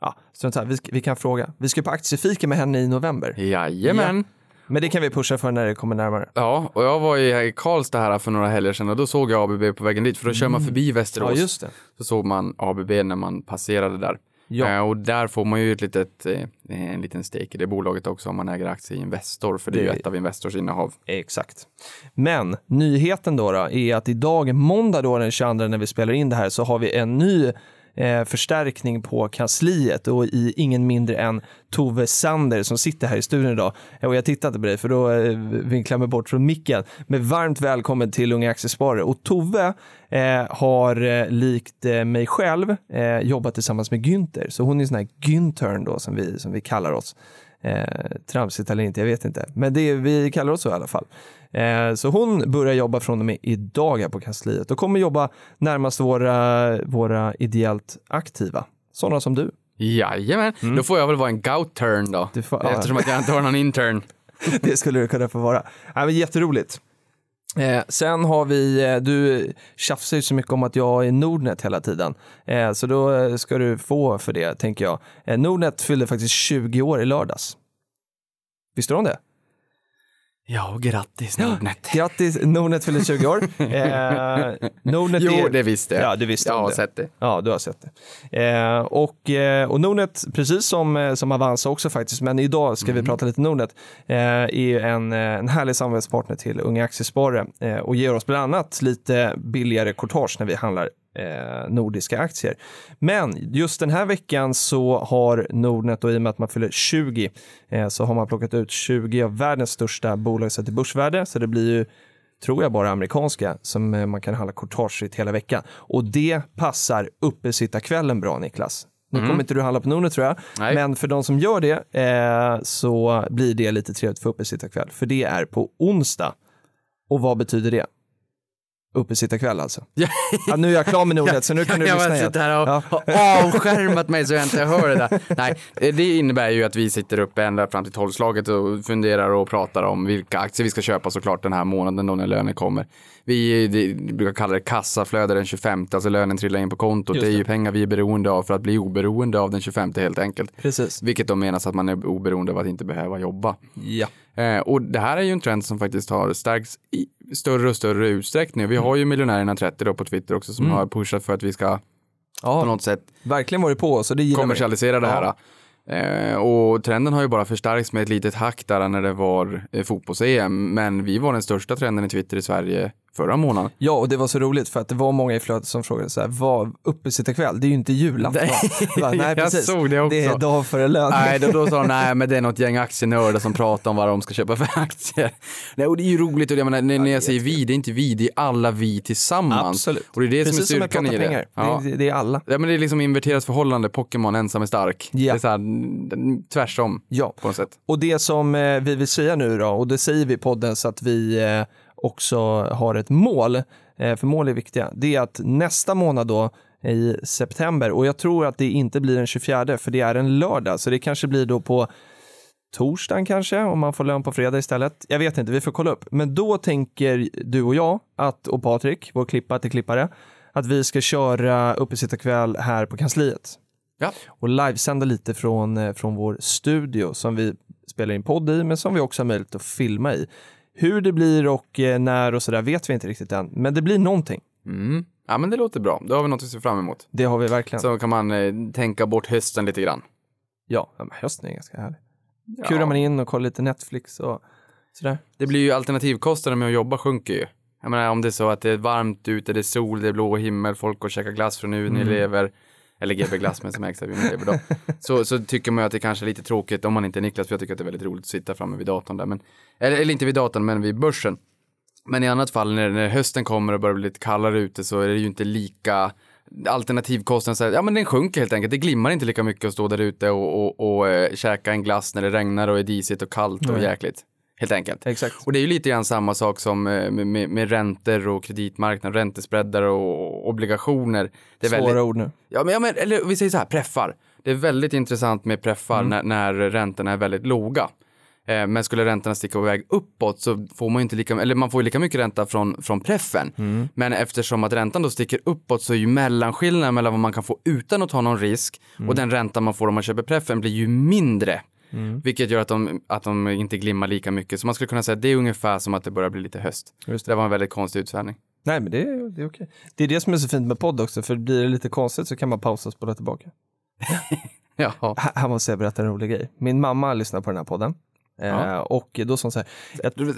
S1: Ja, strunt här. Vi, vi kan fråga. Vi ska på aktiefika med henne i november.
S2: Jajamän.
S1: Men det kan vi pusha för när det kommer närmare.
S2: Ja, och jag var i Karlstad här för några helger sedan och då såg jag ABB på vägen dit, för då kör man förbi Västerås.
S1: Mm. Ja, just det.
S2: Så såg man ABB när man passerade där.
S1: Ja.
S2: Eh, och där får man ju ett litet, eh, en liten stake i det bolaget också om man äger aktier i Investor, för det är ju
S1: Det-
S2: ett av Investors innehav.
S1: Exakt. Men nyheten då, då är att idag, måndag då den 22 när vi spelar in det här, så har vi en ny eh, förstärkning på kansliet och i ingen mindre än Tove Sander som sitter här i studion idag. Och jag tittar inte på dig för då eh, vinklar jag mig bort från micken. Men varmt välkommen till Unga Aktiesparare. Och Tove eh, har eh, likt eh, mig själv eh, jobbat tillsammans med Günther. Så hon är en sån här Güntern då som vi, som vi kallar oss. Eh, tramsigt eller inte, jag vet inte. Men det, vi kallar oss så i alla fall. Eh, så hon börjar jobba från och med idag här på kansliet och kommer jobba närmast våra, våra ideellt aktiva, sådana som du.
S2: Jajamän, då får jag väl vara en gout-turn då.
S1: Du får- ja.
S2: Eftersom att jag inte har någon intern.
S1: Det skulle det kunna få vara. Ja, men jätteroligt. Eh, sen har vi, eh, du tjafsar ju så mycket om att jag är Nordnet hela tiden. Eh, så då eh, ska du få för det, tänker jag. Eh, Nordnet fyllde faktiskt 20 år i lördags. Visste du om det?
S2: Ja, grattis Nordnet.
S1: Grattis, Nordnet fyllde 20 år. Eh, Nordnet
S2: Jo,
S1: är...
S2: det visste jag.
S1: Ja, du visste
S2: jag har
S1: det.
S2: sett det.
S1: Ja, du har sett det. Eh, och, eh, och Nordnet, precis som, eh, som Avanza också faktiskt, men idag ska vi prata lite Nordnet, eh, är ju en, eh, en härlig samarbetspartner till Unga Aktiesparare eh, och ger oss bland annat lite billigare courtage när vi handlar eh, nordiska aktier. Men just den här veckan så har Nordnet och i och med att man fyller 20 eh, så har man plockat ut 20 av världens största bolag sett till börsvärde, så det blir ju tror jag bara amerikanska som eh, man kan handla courtagefritt hela veckan. Och det passar uppesittarkvällen bra Niklas. Nu kommer inte du handla på Nordnet tror jag,
S2: Nej.
S1: men för de som gör det eh, så blir det lite trevligt för uppesittarkväll, för det är på onsdag. Och vad betyder det? Uppesittarkväll alltså. Ja, nu är jag klar med Nordnet så nu kan du
S2: jag
S1: lyssna
S2: har
S1: igen.
S2: suttit här och har avskärmat mig så jag inte hör det där. Nej, det innebär ju att vi sitter uppe ända fram till tolvslaget och funderar och pratar om vilka aktier vi ska köpa såklart den här månaden då när lönen kommer. Vi det, brukar kalla det kassaflöde den 25, alltså lönen trillar in på kontot.
S1: Just
S2: Det är
S1: det.
S2: ju pengar vi är beroende av för att bli oberoende av den 25 helt enkelt.
S1: Precis.
S2: Vilket då menas att man är oberoende av att inte behöva jobba.
S1: Ja.
S2: Eh, och det här är ju en trend som faktiskt har stärkts i större och större utsträckning. Vi har ju miljonärerna 30 då på Twitter också som har pushat för att vi ska på
S1: ja,
S2: något sätt
S1: verkligen varit på och det gillar vi.
S2: kommersialisera det här.
S1: Ja.
S2: Eh, och trenden har ju bara förstärkts med ett litet hack där när det var eh, fotbolls-EM. Men vi var den största trenden i Twitter i Sverige förra månaden.
S1: Ja, och det var så roligt för att det var många i flödet som frågade så här, vad uppesittarkväll, det är ju inte julafton.
S2: Nej?
S1: Nej,
S2: jag
S1: precis.
S2: såg det också.
S1: Det är dag före lön.
S2: Nej, då, då sa de, nej men det är något gäng aktienördar som pratar om vad de ska köpa för aktier. Nej, och det är ju roligt, och jag menar, när, när jag säger vi, det är inte vi, det är alla vi tillsammans.
S1: Absolut.
S2: Och det är det
S1: Precis
S2: som är
S1: som
S2: styrkan
S1: med
S2: i det. Ja.
S1: Det, det är alla.
S2: Ja, men det är liksom inverterat förhållande, Pokémon ensam är stark.
S1: Ja.
S2: Det är så här, tvärsom
S1: Ja,
S2: på något sätt.
S1: och det som eh, vi vill säga nu då, och det säger vi i podden så att vi eh, också har ett mål, eh, för mål är viktiga, det är att nästa månad då i september, och jag tror att det inte blir den 24, för det är en lördag, så det kanske blir då på torsdagen kanske, om man får lön på fredag istället. Jag vet inte, vi får kolla upp. Men då tänker du och jag, att, och Patrik, vår klippa till klippare, att vi ska köra uppesittarkväll här på kansliet.
S2: Ja.
S1: Och livesända lite från, eh, från vår studio som vi spelar in podd i, men som vi också har möjlighet att filma i. Hur det blir och eh, när och sådär vet vi inte riktigt än, men det blir någonting.
S2: Mm. Ja, men det låter bra. Då har vi något att se fram emot.
S1: Det har vi verkligen.
S2: Så kan man eh, tänka bort hösten lite grann.
S1: Ja, men hösten är ganska härlig. Kurar man in och kollar lite Netflix och sådär.
S2: Det blir ju alternativkostnaden med att jobba sjunker ju. Jag menar om det är så att det är varmt ute, det är sol, det är blå himmel, folk går och käkar glass från Unilever, eller GB Glass men som ägs av Unilever då. Så, så tycker man ju att det kanske är lite tråkigt om man inte är Niklas, för jag tycker att det är väldigt roligt att sitta framme vid datorn där. Men, eller, eller inte vid datorn, men vid börsen. Men i annat fall när, när hösten kommer och börjar bli lite kallare ute så är det ju inte lika alternativkostnaden, så här, ja men den sjunker helt enkelt. Det glimmar inte lika mycket att stå där ute och, och, och äh, käka en glass när det regnar och är disigt och kallt och jäkligt. Helt enkelt.
S1: Exakt.
S2: Och det är ju lite grann samma sak som eh, med, med, med räntor och kreditmarknad, räntespreadar och obligationer. Det är
S1: Svåra
S2: väldigt,
S1: ord nu.
S2: ja, men, ja, men eller vi säger så här, preffar. Det är väldigt intressant med preffar när, när räntorna är väldigt låga. Eh, men skulle räntorna sticka på väg uppåt så får man inte lika, eller man får lika mycket ränta från, från preffen. Men eftersom att räntan då sticker uppåt så är ju mellanskillnaden mellan vad man kan få utan att ta någon risk och den ränta man får om man köper preffen blir ju mindre. Vilket gör att de, att de inte glimmar lika mycket. Så man skulle kunna säga att det är ungefär som att det börjar bli lite höst.
S1: Just
S2: det. var en väldigt konstig utsvävning.
S1: Nej, men det är, det är okej. Det är det som är så fint med podd också, för blir det lite konstigt så kan man pausa och spola tillbaka.
S2: Ja.
S1: Här måste jag berätta en rolig grej. Min mamma lyssnar på den här podden. Eh,
S2: Ja.
S1: och då sa hon så här,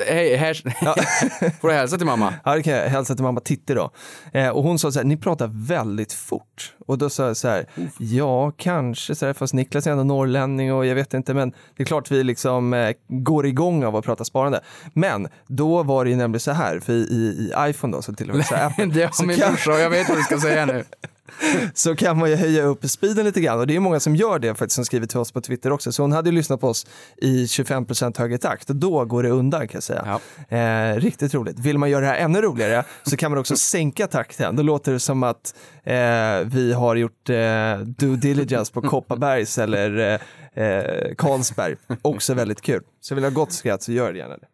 S2: Hej, här... får du hälsa till mamma?
S1: ja, det kan jag hälsa till mamma Titti då. Eh, och hon sa så här, ni pratar väldigt fort. Och då sa jag så här, ja kanske så här, fast Niklas är ändå norrlänning och jag vet inte, men det är klart vi liksom eh, går igång av att prata sparande. Men då var det ju nämligen så här, för i, i, i iPhone då så till och med så här, Apple,
S2: Det har min
S1: kan-
S2: brorsa och jag vet vad du ska säga nu.
S1: så kan man ju höja upp speeden lite grann. Och det är många som gör det faktiskt, som skriver till oss på Twitter också. Så hon hade ju lyssnat på oss i 25% högre takt och då går det undan kan jag säga.
S2: Ja.
S1: Eh, riktigt roligt. Vill man göra det här ännu roligare så kan man också sänka takten. Då låter det som att eh, vi har gjort eh, due diligence på Kopparbergs eller eh, eh, Carlsberg. Också väldigt kul. Så vill jag ha gott skratt så gör det gärna det.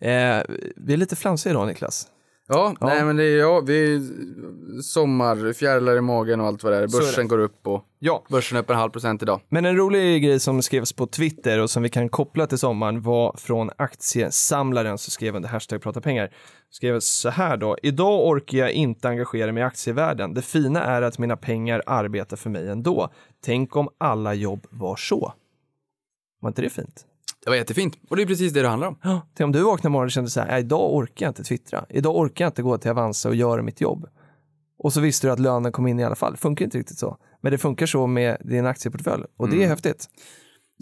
S1: Eh, vi är lite flamsiga idag Niklas.
S2: Ja, nej men det är ja, vi är sommar, fjärilar i magen och allt vad det är.
S1: Är
S2: Börsen
S1: det.
S2: går upp och
S1: Ja.
S2: börsen är upp en halv procent idag.
S1: Men en rolig grej som skrevs på Twitter och som vi kan koppla till sommaren var från aktiesamlaren som skrev under hashtag prata pengar. Skrev så här då. Idag orkar jag inte engagera mig i aktievärlden. Det fina är att mina pengar arbetar för mig ändå. Tänk om alla jobb var så. Var inte det fint?
S2: Det var jättefint. Och det är precis det det handlar om.
S1: Ja. Tänk om du vaknar imorgon och kände så här, "Nej, idag orkar jag inte twittra. Idag orkar jag inte gå till Avanza och göra mitt jobb. Och så visste du att lönen kom in i alla fall. Det funkar inte riktigt så. Men det funkar så med din aktieportfölj och det är häftigt.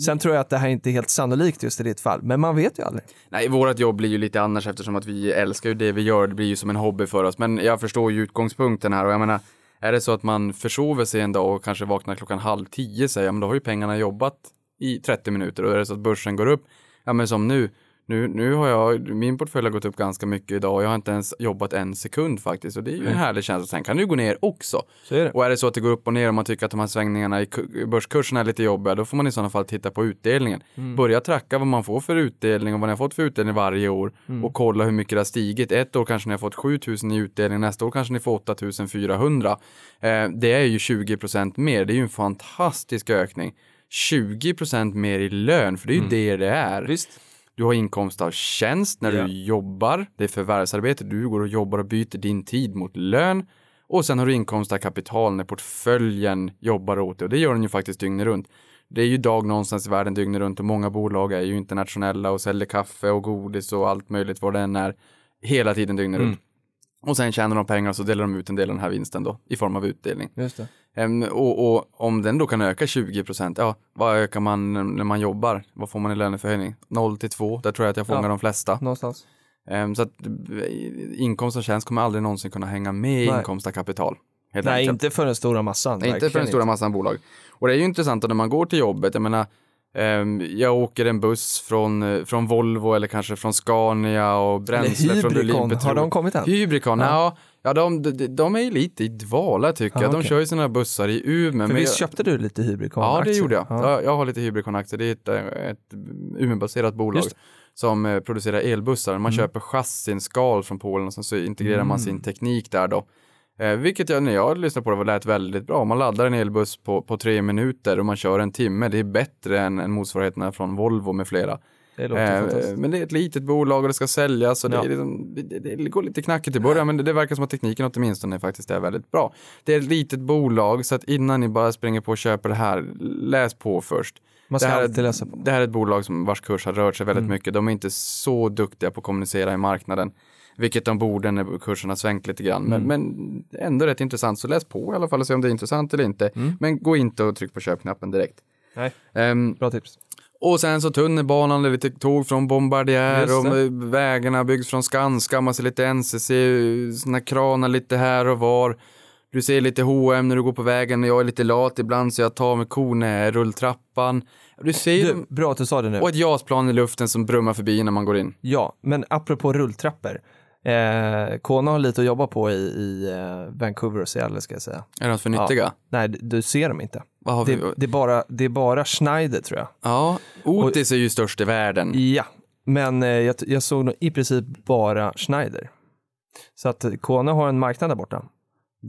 S1: Sen tror jag att det här inte är helt sannolikt just i ditt fall, men man vet ju aldrig.
S2: Nej, vårt jobb blir ju lite annars eftersom att vi älskar ju det vi gör. Det blir ju som en hobby för oss. Men jag förstår ju utgångspunkten här och jag menar, är det så att man försover sig en dag och kanske vaknar klockan halv tio, säger jag, men då har ju pengarna jobbat i 30 minuter och är det så att börsen går upp, ja men som nu, nu, nu har jag, min portfölj har gått upp ganska mycket idag och jag har inte ens jobbat en sekund faktiskt och det är ju en härlig känsla. Sen kan det ju gå ner också.
S1: Så är.
S2: Och är det så att det går upp och ner och man tycker att de här svängningarna i ku- i börskurserna är lite jobbiga, då får man i sådana fall titta på utdelningen. Börja tracka vad man får för utdelning och vad ni har fått för utdelning varje år och kolla hur mycket det har stigit. Ett år kanske ni har fått 7000 i utdelning, nästa år kanske ni får 8400. Eh, det är ju 20% mer, det är ju en fantastisk ökning. 20% mer i lön, för det är ju det det är.
S1: Visst.
S2: Du har inkomst av tjänst när
S1: Ja.
S2: du jobbar. Det är förvärvsarbete. Du går och jobbar och byter din tid mot lön. Och sen har du inkomst av kapital när portföljen jobbar åt dig. Och det gör den ju faktiskt dygnet runt. Det är ju dag någonstans i världen dygnet runt och många bolag är ju internationella och säljer kaffe och godis och allt möjligt vad det än är. Hela tiden dygnet runt. Och sen tjänar de pengar och så delar de ut en del av den här vinsten då i form av utdelning.
S1: Just det.
S2: Och, och om den då kan öka 20 procent, ja, vad ökar man när man jobbar? Vad får man i löneförhöjning? 0 till 2, där tror jag att jag fångar
S1: Ja.
S2: de flesta.
S1: Någonstans.
S2: Så att eh, inkomst av tjänst kommer aldrig någonsin kunna hänga med
S1: Nej.
S2: inkomst av kapital.
S1: Nej,
S2: enkelt.
S1: inte för den stora massan.
S2: Nej, inte för den stora massan bolag. Och det är ju intressant då när man går till jobbet, jag menar, jag åker en buss från, eh, från Volvo eller kanske från Scania och bränsle från Lundin
S1: har de kommit än?
S2: Hybricon,
S1: Ja.
S2: ja, ja de, de, de är ju lite i dvala tycker
S1: Ja,
S2: jag. De
S1: okej.
S2: kör ju sina bussar i Umeå.
S1: För visst
S2: jag-
S1: köpte du lite Hybricon?
S2: Ja, det gjorde jag.
S1: Ja.
S2: Jag, jag har lite Hybricon-aktier. Det är ett, eh, ett Umeå-baserat bolag som eh, producerar elbussar. Man
S1: Mm.
S2: köper chassin, skal från Polen och sen så integrerar man
S1: Mm.
S2: sin teknik där då. Eh, vilket jag, när jag lyssnade på det var lät väldigt bra. Man laddar en elbuss på, på tre minuter och man kör en timme. Det är bättre än, än motsvarigheterna från Volvo med flera.
S1: Det
S2: Eh, men det är ett litet bolag och det ska säljas och det,
S1: Ja.
S2: liksom, det, det, det går lite knackigt i början men det, verkar som att tekniken åtminstone faktiskt är väldigt bra. Det är ett litet bolag så att innan ni bara springer på och köper det här, läs på först.
S1: Man ska
S2: det här,
S1: alltid läsa på.
S2: det här är ett bolag som vars kurs har rört sig väldigt
S1: Mm.
S2: mycket. De är inte så duktiga på att kommunicera i marknaden. Vilket de borde när kursen har svängt lite grann.
S1: Mm.
S2: Men, men ändå rätt intressant. Så läs på i alla fall och se om det är intressant eller inte.
S1: Mm.
S2: Men gå inte och tryck på köpknappen direkt.
S1: Nej,
S2: Ehm,
S1: bra tips.
S2: Och sen så tunnelbanan, det är lite tåg från Bombardier och vägarna byggs från Skanska, man ser lite NCC, såna kranar lite här och var. Du ser lite H&M när du går på vägen, jag är lite lat ibland så jag tar med kone rulltrappan. Du ser
S1: Du, bra att du sa det nu.
S2: och ett JAS-plan i luften som brummar förbi när man går in.
S1: Ja, men apropå rulltrappor. Eh, Kona har lite att jobba på i, i eh, Vancouver och Seattle ska jag säga.
S2: Är de för nyttiga?
S1: Nej, d- du ser dem inte. Det, det, är bara, det är bara Schneider tror jag.
S2: Ja, Otis är ju störst i världen.
S1: Ja, men eh, jag, jag såg nog i princip bara Schneider. Så att Kona har en marknad där borta.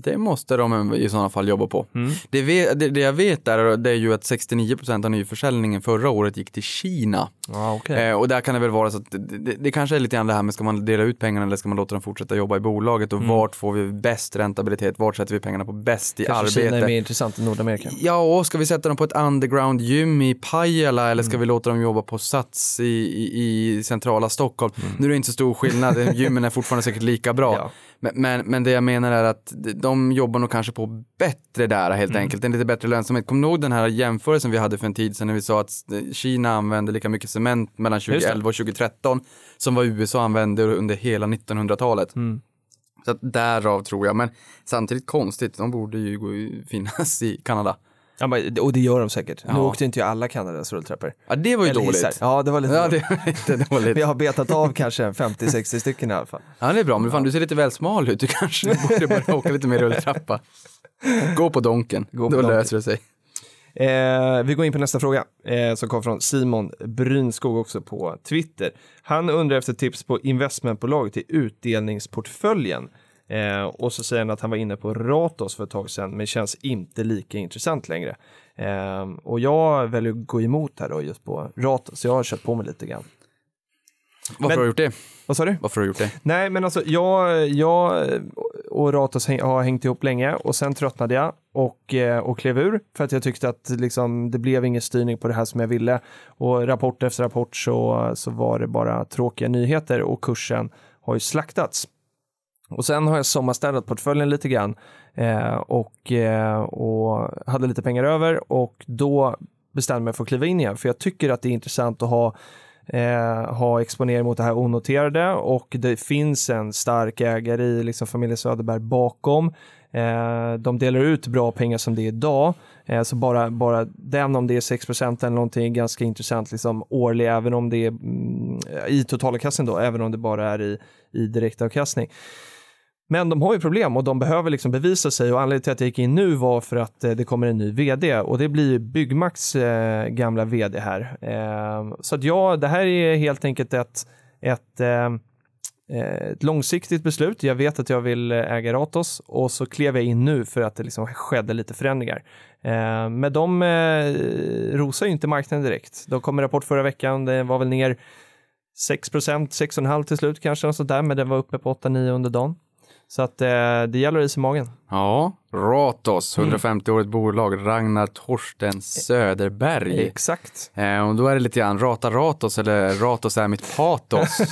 S2: Det måste de i sådana fall jobba på.
S1: Mm.
S2: Det, vet, det, det jag vet där, det är ju att 69% av nyförsäljningen förra året gick till Kina.
S1: Ja, okej.
S2: Eh, och där kan det väl vara så att det, det, kanske är lite grann det här med ska man dela ut pengarna eller ska man låta dem fortsätta jobba i bolaget och vart får vi bäst räntabilitet, vart sätter vi pengarna på bäst i
S1: Kanske Kina är
S2: arbete.
S1: mer intressant än Nordamerika.
S2: Ja, och ska vi sätta dem på ett underground gym i Pajala eller ska vi låta dem jobba på Sats i, i, i centrala Stockholm? Nu är det inte så stor skillnad, gymmen är fortfarande säkert lika bra.
S1: Ja.
S2: Men, men, men det jag menar är att de jobbar nog kanske på bättre där helt
S1: Mm.
S2: enkelt, en lite bättre lönsamhet. Kommer du ihåg den här jämförelsen vi hade för en tid sedan när vi sa att Kina använde lika mycket cement mellan
S1: Just det.
S2: 2011 och 2013 som vad USA använde under hela 1900-talet.
S1: Mm.
S2: Så att därav tror jag, men samtidigt konstigt, de borde ju finnas i Kanada.
S1: Ja, men, och det gör de säkert. Nu
S2: Ja.
S1: åkte inte ju alla Kanadas rulltrappor.
S2: Ja, det var ju
S1: Eller hissar.
S2: dåligt.
S1: Ja, det var lite
S2: Ja, det var lite dåligt.
S1: Vi har betat av kanske 50-60 stycken i alla fall.
S2: Ja, det är bra, men fan du ser lite väl smal ut. Du kanske borde börja åka lite mer rulltrappa. Gå på donken,
S1: Gå på
S2: då
S1: donken.
S2: löser det sig.
S1: Eh, vi går in på nästa fråga eh, som kom från Simon Brynskog också på Twitter. Han undrar efter tips på investmentbolag till utdelningsportföljen. Eh, och så säger han att han var inne på Ratos för ett tag sedan men känns inte lika intressant längre. Eh, och jag väljer att gå emot här då just på Ratos, så jag har kört på mig lite grann.
S2: Varför
S1: Men-
S2: har du gjort det?
S1: Vad sa du?
S2: Varför har du gjort det?
S1: Nej, men alltså jag, jag och Ratos häng, har hängt ihop länge och sen tröttnade jag och, eh, och klev ur för att jag tyckte att liksom, det blev ingen styrning på det här som jag ville. Och rapport efter rapport så, så var det bara tråkiga nyheter och kursen har ju slaktats. Och sen har jag sommarstädat portföljen lite grann eh, och, eh, och hade lite pengar över och då bestämde jag mig för att kliva in igen för jag tycker att det är intressant att ha eh, ha exponering mot det här onoterade och det finns en stark ägare i liksom familjen Söderberg bakom. Eh, de delar ut bra pengar som det är idag, eh, så bara, bara den om det är 6% eller någonting är ganska intressant liksom årlig, även om det är mm, i totalavkastning då, även om det bara är i, i direktavkastning. Men de har ju problem och de behöver liksom bevisa sig och anledningen till att jag gick in nu var för att eh, det kommer en ny vd och det blir Byggmax eh, gamla vd här. Eh, så att ja, det här är helt enkelt ett, ett, eh, eh ett långsiktigt beslut. Jag vet att jag vill eh, äga Ratos och så klev jag in nu för att det liksom skedde lite förändringar. Ehm, men de rosar ju inte marknaden direkt. De kom med rapport förra veckan, det var väl ner 6% 6,5 till slut kanske, och så där, men den var uppe på 8-9 under dagen. Så att eh, det gäller is i magen.
S2: Ja, Ratos, 150-årigt bolag, Ragnar Torsten Söderberg.
S1: Exakt.
S2: Eh, och då är det lite grann rata Ratos eller Ratos är mitt patos.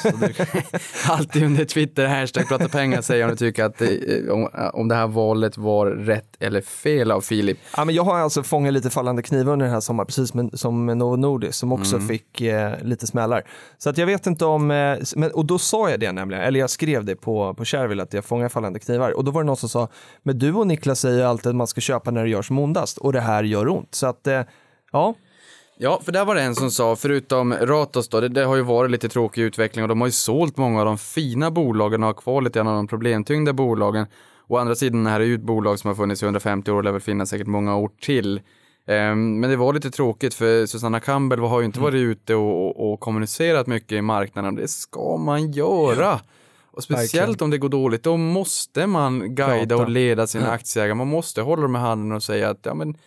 S2: Alltid under Twitter, hashtag prata pengar, säga om du tycker att det, om, om det här valet var rätt eller fel av Filip.
S1: Ja, men jag har alltså fångat lite fallande knivar under den här sommaren, precis som, som Novo Nordisk som också fick eh, lite smällar. Så att jag vet inte om, eh, men, och då sa jag det nämligen, eller jag skrev det på, på Shareville att jag fångar fallande knivar. Och då var det någon som sa, men du och Niklas säger alltid att man ska köpa när det gör som ondast och det här gör ont. Så att, eh, ja,
S2: Ja, för där var det en som sa, förutom Ratos då, det, det har ju varit lite tråkig utveckling och de har ju sålt många av de fina bolagen och har kvar lite grann av de problemtyngda bolagen. Å andra sidan, det här är ju ett bolag som har funnits i 150 år och lär väl finnas säkert många år till. Ehm, men det var lite tråkigt för Susanna Campbell har ju inte varit ute och, och, och kommunicerat mycket i marknaden det ska man göra. Och speciellt
S1: Verkligen.
S2: om det går dåligt, då måste man guida
S1: Prata.
S2: och leda sina aktieägare. Man måste hålla dem i handen och säga att ja, men,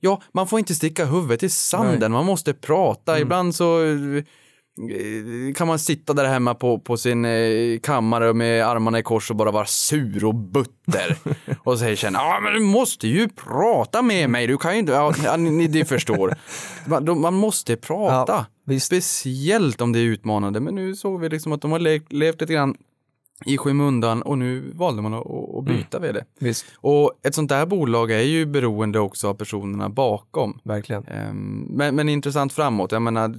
S2: ja, man får inte sticka huvudet i sanden, man måste prata. Ibland så eh, kan man sitta där hemma på, på sin eh, kammare med armarna i kors och bara vara sur och butter. och säger sen, ja men du måste ju prata med mig, du kan ju inte, ja, ni, ni förstår. Man, man måste prata.
S1: Ja, visst.
S2: Speciellt om det är utmanande, men nu såg vi liksom att de har le- levt lite grann i skymundan och nu valde man att, att byta vd.
S1: visst,
S2: Och ett sånt där bolag är ju beroende också av personerna bakom.
S1: verkligen.
S2: Ehm, Men, men intressant framåt, jag menar,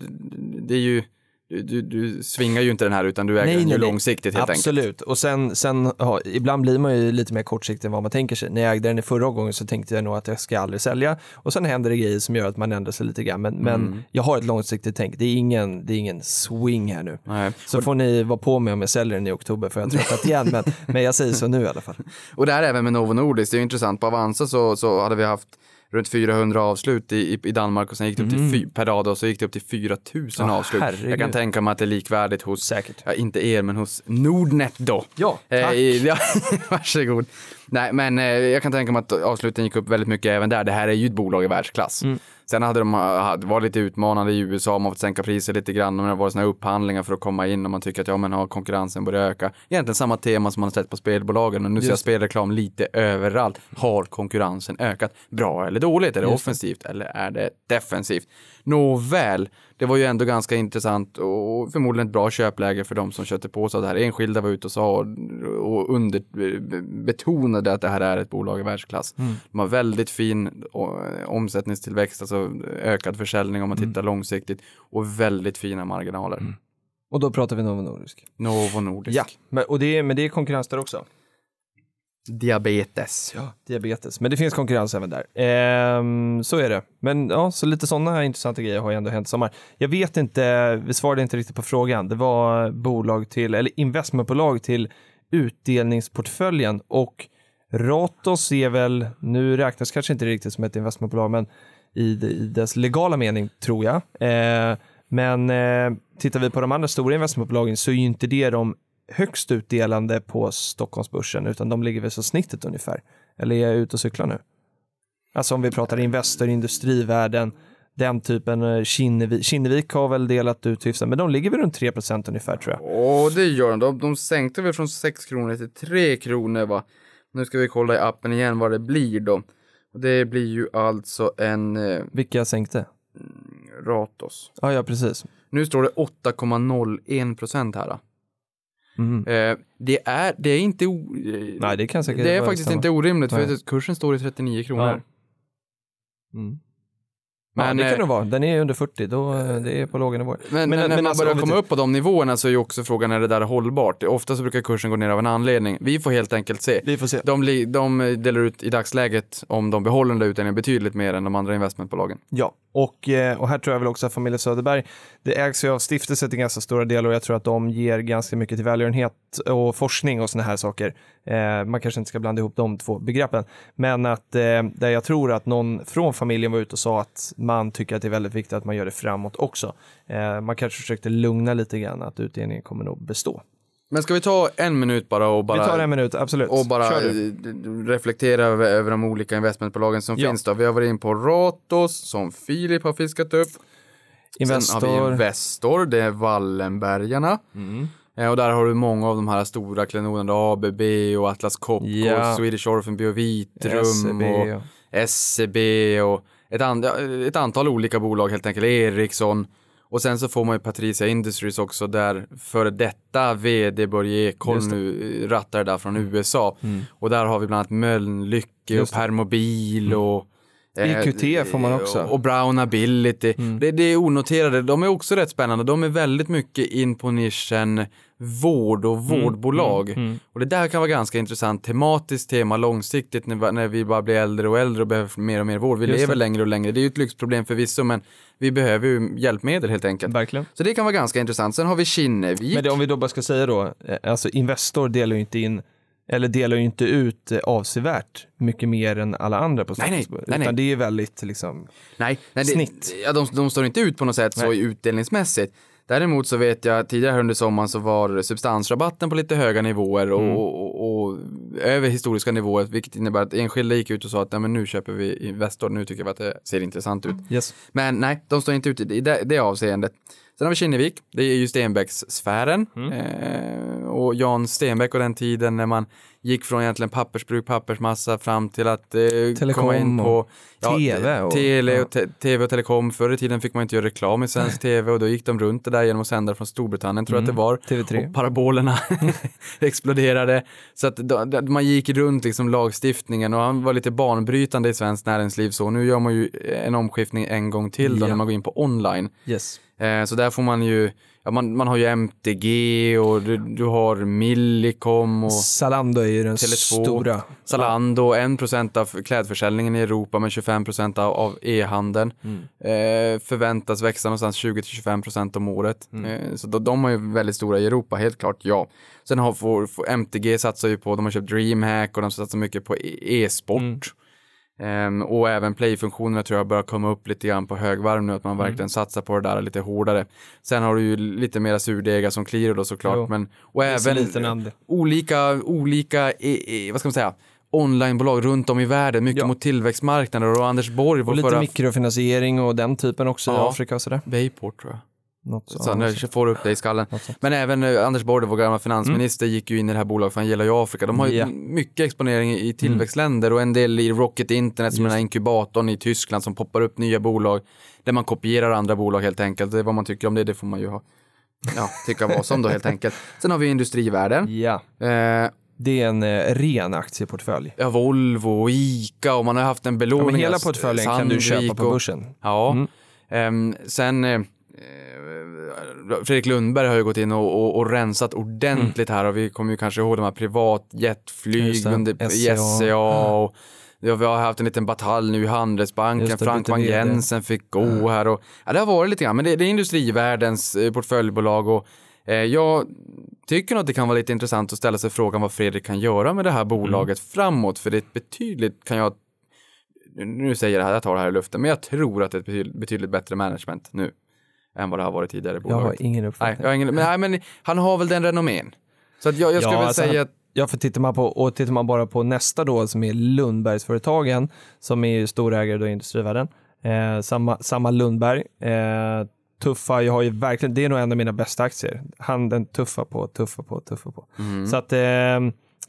S2: det är ju, du, du, du svingar ju inte den här utan du äger den ju långsiktigt helt
S1: Absolut.
S2: enkelt.
S1: och sen, sen ja, ibland blir man ju lite mer kortsiktig än vad man tänker sig. När jag ägde den i förra gången så tänkte jag nog att jag ska aldrig sälja och sen händer det grejer som gör att man ändrar sig lite grann. Men,
S2: Mm.
S1: men jag har ett långsiktigt tänk. Det är ingen, det är ingen swing här nu.
S2: Nej.
S1: Så får ni vara på mig om jag säljer den i oktober för jag har tröttat igen. Men, men jag säger så nu i alla fall.
S2: Och det här även med Novo Nordisk, det är ju intressant. På Avanza så, så hade vi haft runt 400 avslut i, i, i Danmark och sen gick det upp till fy, per dag och så gick det upp till 4000
S1: Ja,
S2: avslut.
S1: herregud.
S2: Jag kan tänka mig att det är likvärdigt hos,
S1: Säkert.
S2: ja, inte er, men hos Nordnet då.
S1: Ja, tack.
S2: Eh, i- ja, varsågod. Nej, men eh, jag kan tänka mig att avsluten gick upp väldigt mycket även där. Det här är ju ett bolag i världsklass.
S1: Mm.
S2: Sen hade de hade, var lite utmanande i USA, man har fått sänka priser lite grann, men det har varit sådana upphandlingar för att komma in och man tycker att ja, men har konkurrensen börjat öka. Egentligen samma tema som man har sett på spelbolagen och nu ser jag
S1: Just.
S2: spelreklam lite överallt. Har konkurrensen ökat? Bra eller dåligt? Är det
S1: Just det.
S2: offensivt eller är det defensivt? Nåväl, det var ju ändå ganska intressant och förmodligen ett bra köpläge för de som köpte på sig det här. Enskilda var ute och sa och under, betonade att det här är ett bolag i världsklass. De har väldigt fin omsättningstillväxt, alltså ökad försäljning om man tittar långsiktigt och väldigt fina marginaler.
S1: Och då pratar vi Novo Nordisk.
S2: Novo Nordisk.
S1: Ja, men, och det är, men det är konkurrens där också.
S2: Diabetes.
S1: Ja, diabetes. Men det finns konkurrens även där. Ehm, så är det. Men ja, så lite sådana intressanta grejer har ju ändå hänt i sommar. Jag vet inte, vi svarade inte riktigt på frågan. Det var bolag till, eller investmentbolag till utdelningsportföljen och Ratos är väl, nu räknas kanske inte riktigt som ett investmentbolag, men i, i dess legala mening tror jag. Ehm, men eh, tittar vi på de andra stora investmentbolagen så är ju inte det de högst utdelande på Stockholmsbörsen, utan de ligger väl så snittet ungefär. Eller är jag ute och cyklar nu? Alltså om vi pratar Investor, Industrivärden, den typen, eh, Kinnevik, Kinnevik har väl delat ut hyfsat, men de ligger väl runt 3% ungefär tror jag.
S2: Åh, det gör de. de. De sänkte väl från 6 kronor till 3 kronor va? Nu ska vi kolla i appen igen vad det blir då. Det blir ju alltså en eh,
S1: Vilka sänkte?
S2: Ratos.
S1: Ja, ja, precis.
S2: Nu står det 8,01 procent här. då.
S1: Mhm.
S2: Eh, det, är, det är inte o, eh,
S1: Nej, det kan säkert
S2: Det är faktiskt
S1: samma.
S2: inte orimligt för kursen står i 39 kronor.
S1: Mm.
S2: Men,
S1: ja, det
S2: eh,
S1: kan det vara. Den är under 40, då, eh, det är på låga nivåer.
S2: Men,
S1: Men-
S2: när
S1: men
S2: man
S1: alltså,
S2: börjar komma upp på de nivåerna så är ju också frågan är det där hållbart. Ofta så brukar kursen gå ner av en anledning. Vi får helt enkelt se.
S1: Vi får se.
S2: De, de delar ut i dagsläget, om de behåller den där utdelningen, betydligt mer än de andra investmentbolagen.
S1: Ja, och, eh, och här tror jag väl också att familjen Söderberg, det ägs ju av stiftelser till ganska stora delar och jag tror att de ger ganska mycket till välgörenhet och forskning och sådana här saker. Eh, man kanske inte ska blanda ihop de två begreppen, men att eh, där jag tror att någon från familjen var ute och sa att man tycker att det är väldigt viktigt att man gör det framåt också. Eh, man kanske försökte lugna lite grann att utdelningen kommer nog bestå.
S2: Men ska vi ta en minut bara och bara,
S1: Vi tar en minut, absolut.
S2: och bara eh, reflektera över, över de olika investmentbolagen som
S1: Ja.
S2: finns då. Vi har varit in på Ratos som Filip har fiskat upp. Sen har
S1: Investor.
S2: vi Investor, det är Wallenbergarna.
S1: Mm.
S2: Eh, Och där har du många av de här stora klenoderna, ABB och Atlas Copco,
S1: Ja.
S2: Swedish Orphan Biovitrum
S1: SEB
S2: och
S1: och-
S2: SCB och ett, an ett antal olika bolag helt enkelt, Ericsson. Och sen så får man ju Patricia Industries också där före detta vd Börje Ekholm nu eh, rattar där från USA.
S1: Mm.
S2: Och där har vi bland annat Mölnlycke och. Permobil och eh,
S1: EQT får man också.
S2: Och Brown Ability.
S1: Mm.
S2: Det, det är onoterade, de är också rätt spännande. De är väldigt mycket in på nischen vård och vårdbolag.
S1: mm, mm.
S2: Och det där kan vara ganska intressant tematiskt tema långsiktigt när, när vi bara blir äldre och äldre och behöver mer och mer vård. Vi
S1: Just
S2: lever
S1: det.
S2: längre och längre. Det är ju ett lyxproblem förvisso men vi behöver ju hjälpmedel helt enkelt.
S1: Verkligen.
S2: Så det kan vara ganska intressant. Sen har vi Kinnevik.
S1: Men det, om vi då bara ska säga då, eh, alltså Investor delar ju inte in eller delar ju inte ut eh, avsevärt mycket mer än alla andra på
S2: Nej, nej. Nej, nej.
S1: Utan det är väldigt liksom,
S2: Nej, nej det,
S1: Snitt.
S2: Ja, de, de står inte ut på något sätt så
S1: Nej.
S2: utdelningsmässigt. Däremot så vet jag tidigare under sommaren så var substansrabatten på lite höga nivåer och,
S1: Mm.
S2: och, och över historiska nivåer, vilket innebär att enskilda gick ut och sa att nej, men nu köper vi Investor, nu tycker vi att det ser intressant ut.
S1: yes.
S2: Men nej, de står inte ut i det, det avseendet. Sen har vi Kinnevik, det är ju Stenbecks-sfären.
S1: Mm.
S2: Eh, och Jan Stenbeck och den tiden när man gick från egentligen pappersbruk, pappersmassa fram till att eh,
S1: Telekom
S2: komma in på
S1: och TV och-
S2: tele
S1: ja.
S2: och te, tv och telekom. Förr i tiden fick man inte göra reklam i svensk tv och då gick de runt det där genom att sända från Storbritannien tror jag att det var.
S1: TV3.
S2: Och parabolerna exploderade. Så att då, man gick runt liksom lagstiftningen och han var lite banbrytande i svenskt näringsliv så nu gör man ju en omskiftning en gång till då
S1: Ja.
S2: när man går in på online.
S1: yes.
S2: Eh, så där får man ju, ja, man, man har ju MTG och du, du har Millicom och
S1: Zalando är ju den
S2: Tele2,
S1: stora.
S2: Zalando, 1% av klädförsäljningen i Europa men 25% av, av e-handeln.
S1: Mm.
S2: Eh, förväntas växa någonstans 20-25% om året.
S1: Mm.
S2: Eh, så de, de har ju väldigt stora i Europa, helt klart ja. Sen har får, får, MTG satsar ju på, de har köpt DreamHack och de satsar mycket på e- e-sport.
S1: Mm.
S2: Ehm, och även play-funktionerna tror jag börjar komma upp lite grann på högvarv nu, att man
S1: Mm.
S2: verkligen satsar på det där lite hårdare. Sen har du ju lite mera surdegar som Qliro då såklart,
S1: Jo.
S2: men och även olika, olika, e, e, vad ska man säga, onlinebolag runt om i världen, mycket
S1: Ja.
S2: mot tillväxtmarknader och Anders Borg
S1: Och lite
S2: förra...
S1: mikrofinansiering och den typen också i
S2: Ja.
S1: Afrika och sådär.
S2: Bayport tror jag.
S1: Något så.
S2: Jag får upp det i skallen. Men även eh, Anders Borg, vår gamla finansminister, gick ju in i det här bolaget för han gillar ju Afrika. De har ju
S1: Ja.
S2: mycket exponering i tillväxtländer och en del i Rocket Internet som är den här inkubatorn i Tyskland som poppar upp nya bolag där man kopierar andra bolag helt enkelt. Det är vad man tycker om det, det får man ju ha. Ja, tycka vad som då helt enkelt. Sen har vi industrivärlden.
S1: Ja,
S2: Eh,
S1: det är en eh, ren aktieportfölj.
S2: ja, Volvo och Ica och man har haft en
S1: Ja,
S2: belåning.
S1: men hela portföljen kan du
S2: Sandvik
S1: köpa på
S2: och-
S1: börsen.
S2: Ja.
S1: Mm.
S2: Ehm, sen eh, Fredrik Lundberg har ju gått in och, och, och rensat ordentligt här och vi kommer ju kanske ihåg de här privatjetflyg under
S1: SCA.
S2: SCA och ja, vi har haft en liten batalj nu i Handelsbanken,
S1: det,
S2: Frank van. Jensen fick gå här och ja, det har varit lite grann, men det, det är industrivärldens eh, portföljbolag och eh, jag tycker nog att det kan vara lite intressant att ställa sig frågan vad Fredrik kan göra med det här bolaget framåt, för det är ett betydligt, kan jag, nu säger jag det här, jag tar det här i luften, men jag tror att det är ett betydligt bättre management nu än vad det har varit tidigare i
S1: Jag
S2: bolaget.
S1: har ingen
S2: Nej,
S1: uppfattning.
S2: jag har ingen, men, nej, men han har väl den renommén. Så att jag, jag skulle
S1: Ja,
S2: väl
S1: alltså,
S2: säga att
S1: Ja, för tittar man på, och tittar man bara på nästa då som är Lundbergsföretagen som är storägare då i Industrivärden. Eh, samma, samma Lundberg. Eh, tuffa, jag har ju verkligen, det är nog en av mina bästa aktier. Handen tuffa på, tuffa på, tuffa på.
S2: Mm.
S1: Så att eh,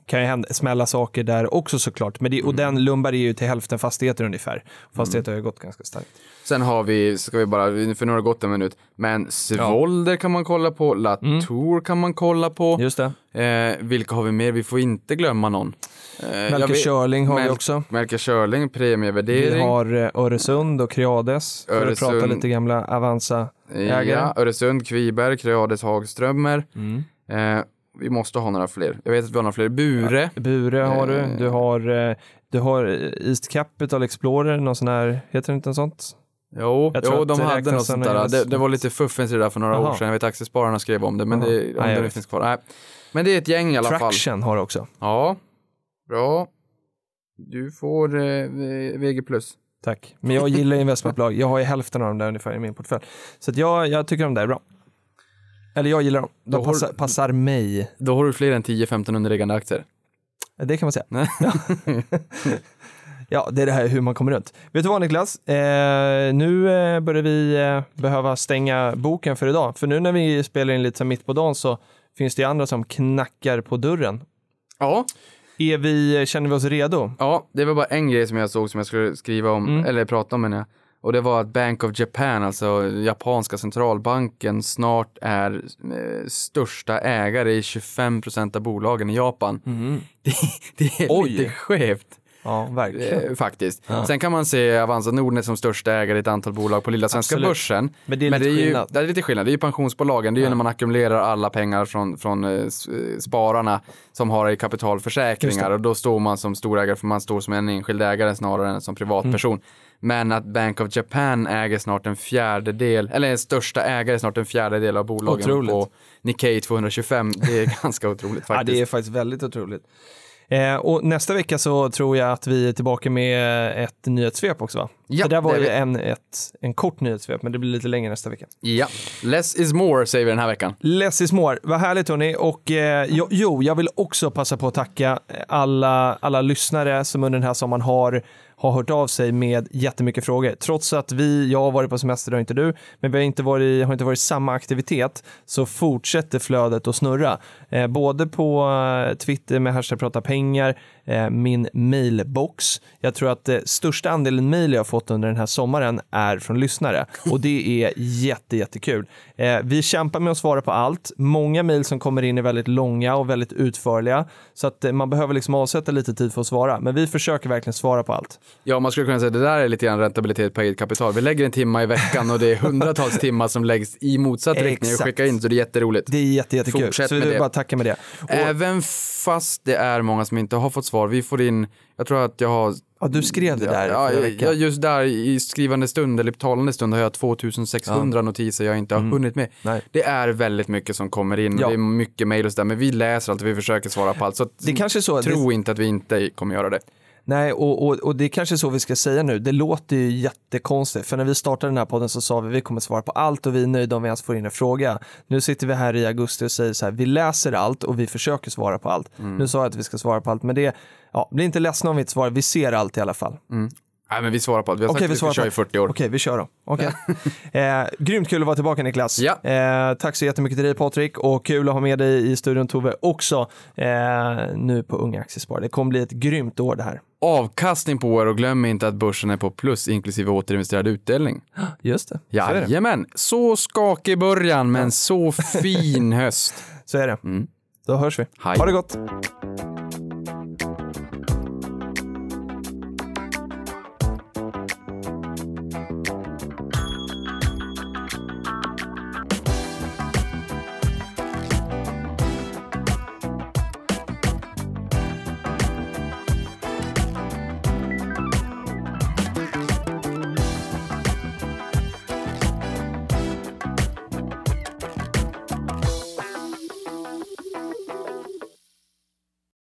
S1: kan ju hända, smälla saker där också såklart. Men det,
S2: Mm.
S1: och den Lundberg är ju till hälften fastigheter ungefär. Fastigheter har ju gått ganska starkt.
S2: sen har vi, ska vi bara, för nu har det gått en minut, men Svolder kan man kolla på, Latour kan man kolla på.
S1: Just det.
S2: Eh, vilka har vi mer? Vi får inte glömma någon. Eh,
S1: Melker Körling har vi
S2: Mel-
S1: också.
S2: Melker Körling,
S1: Vi
S2: premievärdering.
S1: har eh, Öresund och Creades. För att prata lite gamla Avanza-ägare.
S2: Ja, Öresund, Kviberg, Creades, Hagströmer.
S1: Mm.
S2: Eh, vi måste ha några fler. Jag vet att vi har några fler. Bure.
S1: Bure har du.
S2: Eh.
S1: Du har, eh, du har East Capital Explorer, någon sån här, heter det inte något sånt?
S2: Jo, jo
S1: att
S2: de hade något sånt där.
S1: en-
S2: Det, det var lite fuffens i det där för några
S1: Jaha.
S2: år sedan. Jag vet Aktiespararna skrev om det, men
S1: Jaha.
S2: det, om
S1: Nej,
S2: det finns kvar. Nej. Men det är ett gäng i alla fall.
S1: Traction har du också.
S2: Ja, bra. Du får eh, VG+.
S1: Tack. Men jag gillar investmentbolag. Jag har ju hälften av dem där ungefär i min portfölj. Så att jag, jag tycker de där är bra. Eller jag gillar dem. De
S2: Då har-
S1: passar, passar mig.
S2: Då har du fler än 10-15 underliggande aktier.
S1: Det kan man säga. Ja. ja, det är det här hur man kommer runt. Vet du vad Niklas? Eh, nu eh, börjar vi eh, behöva stänga boken för idag. För nu när vi spelar in lite mitt på dagen så finns det andra som knackar på dörren.
S2: Ja,
S1: Är vi, känner vi oss redo?
S2: ja, det var bara en grej som jag såg som jag skulle skriva om,
S1: Mm.
S2: eller prata om menar jag. Och det var att Bank of Japan, alltså japanska centralbanken, snart är eh, största ägare i 25% av bolagen i Japan. Det, det är
S1: Mm. Oj.
S2: lite skevt.
S1: Ja, verkligen.
S2: Eh, faktiskt. Sen kan man se Avanza Nordnet som största ägare i ett antal bolag på lilla svenska
S1: Absolut.
S2: börsen.
S1: Men det är lite
S2: ju,
S1: skillnad.
S2: Det är lite skillnad. Det är ju pensionsbolagen. Det är ju när man ackumulerar alla pengar från, från eh, eh, spararna som har i kapitalförsäkringar
S1: det.
S2: och då står man som storägare för man står som en enskild ägare snarare än som privatperson.
S1: Mm.
S2: Men att Bank of Japan äger snart en fjärdedel, eller är största ägare snart en fjärdedel av bolagen
S1: Otroligt.
S2: på Nikkei 225. Det är ganska otroligt
S1: Ja,
S2: faktiskt.
S1: det är faktiskt väldigt otroligt. Eh, och nästa vecka så tror jag att vi är tillbaka med ett nyhetssvep också va?
S2: Ja,
S1: det var
S2: det
S1: ju
S2: vi.
S1: en, ett, en kort nyhetssvep, men det blir lite längre nästa vecka.
S2: Ja, less is more säger vi den här veckan.
S1: Less is more. Vad härligt hörni. Och eh, jo, jo, jag vill också passa på att tacka alla, alla lyssnare som under den här sommaren har, har hört av sig med jättemycket frågor. Trots att vi, jag har varit på semester och inte du, men vi har inte varit, har inte varit samma aktivitet, så fortsätter flödet att snurra. Eh, både på eh, Twitter med hashtag prata pengar, eh, min mailbox. Jag tror att eh, största andelen mail jag har fått under den här sommaren är från lyssnare och det är jätte, jättekul. Eh, vi kämpar med att svara på allt. Många mail som kommer in är väldigt långa och väldigt utförliga så att eh, man behöver liksom avsätta lite tid för att svara. Men vi försöker verkligen svara på allt.
S2: Ja, man skulle kunna säga att det där är lite grann räntabilitet på eget kapital. Vi lägger en timma i veckan och det är hundratals timmar som läggs i motsatt riktning och skickar in, så det är jätteroligt.
S1: Det är jätte, jättekul.
S2: Fortsätt
S1: så
S2: med det.
S1: bara tacka med det. Och,
S2: Även fast det är många som inte har fått svar, vi får in, jag tror att jag har
S1: ja, du skrev det där
S2: Ja, ja, ja, just där i skrivande stund eller talande stund har jag 2600 notiser jag inte har hunnit med.
S1: Mm. Nej.
S2: Det är väldigt mycket som kommer in och
S1: Ja.
S2: det är mycket mejl och sådär, men vi läser allt och vi försöker svara på allt. Så
S1: Det kanske är så.
S2: tro
S1: Det,
S2: inte att vi inte kommer göra det.
S1: Nej, och, och, och det är kanske så vi ska säga nu. Det låter ju jättekonstigt, för när vi startade den här podden så sa vi vi kommer svara på allt och vi är nöjda om vi ens får in en fråga. Nu sitter vi här i augusti och säger så här, vi läser allt och vi försöker svara på allt.
S2: Mm.
S1: Nu sa jag att vi ska svara på allt, men det, ja, bli inte ledsna om vi inte svarar. Vi ser allt i alla fall.
S2: Nej, men vi svarar på allt. Vi har
S1: Okej,
S2: sagt
S1: vi
S2: att vi köra
S1: på-
S2: i 40 år.
S1: Okej, vi kör då. Okay. eh, grymt kul att vara tillbaka Niklas.
S2: Ja.
S1: Eh, tack så jättemycket till dig Patrik och kul att ha med dig i studion Tove också eh, nu på Unga Aktiesparare. Det kommer bli ett grymt år det här.
S2: Avkastning på er och glöm inte att börsen är på plus inklusive återinvesterad utdelning.
S1: Just det.
S2: Jajamän, så skakig början men så fin höst.
S1: Så är det. Då hörs vi.
S2: Hej.
S1: Ha det gott.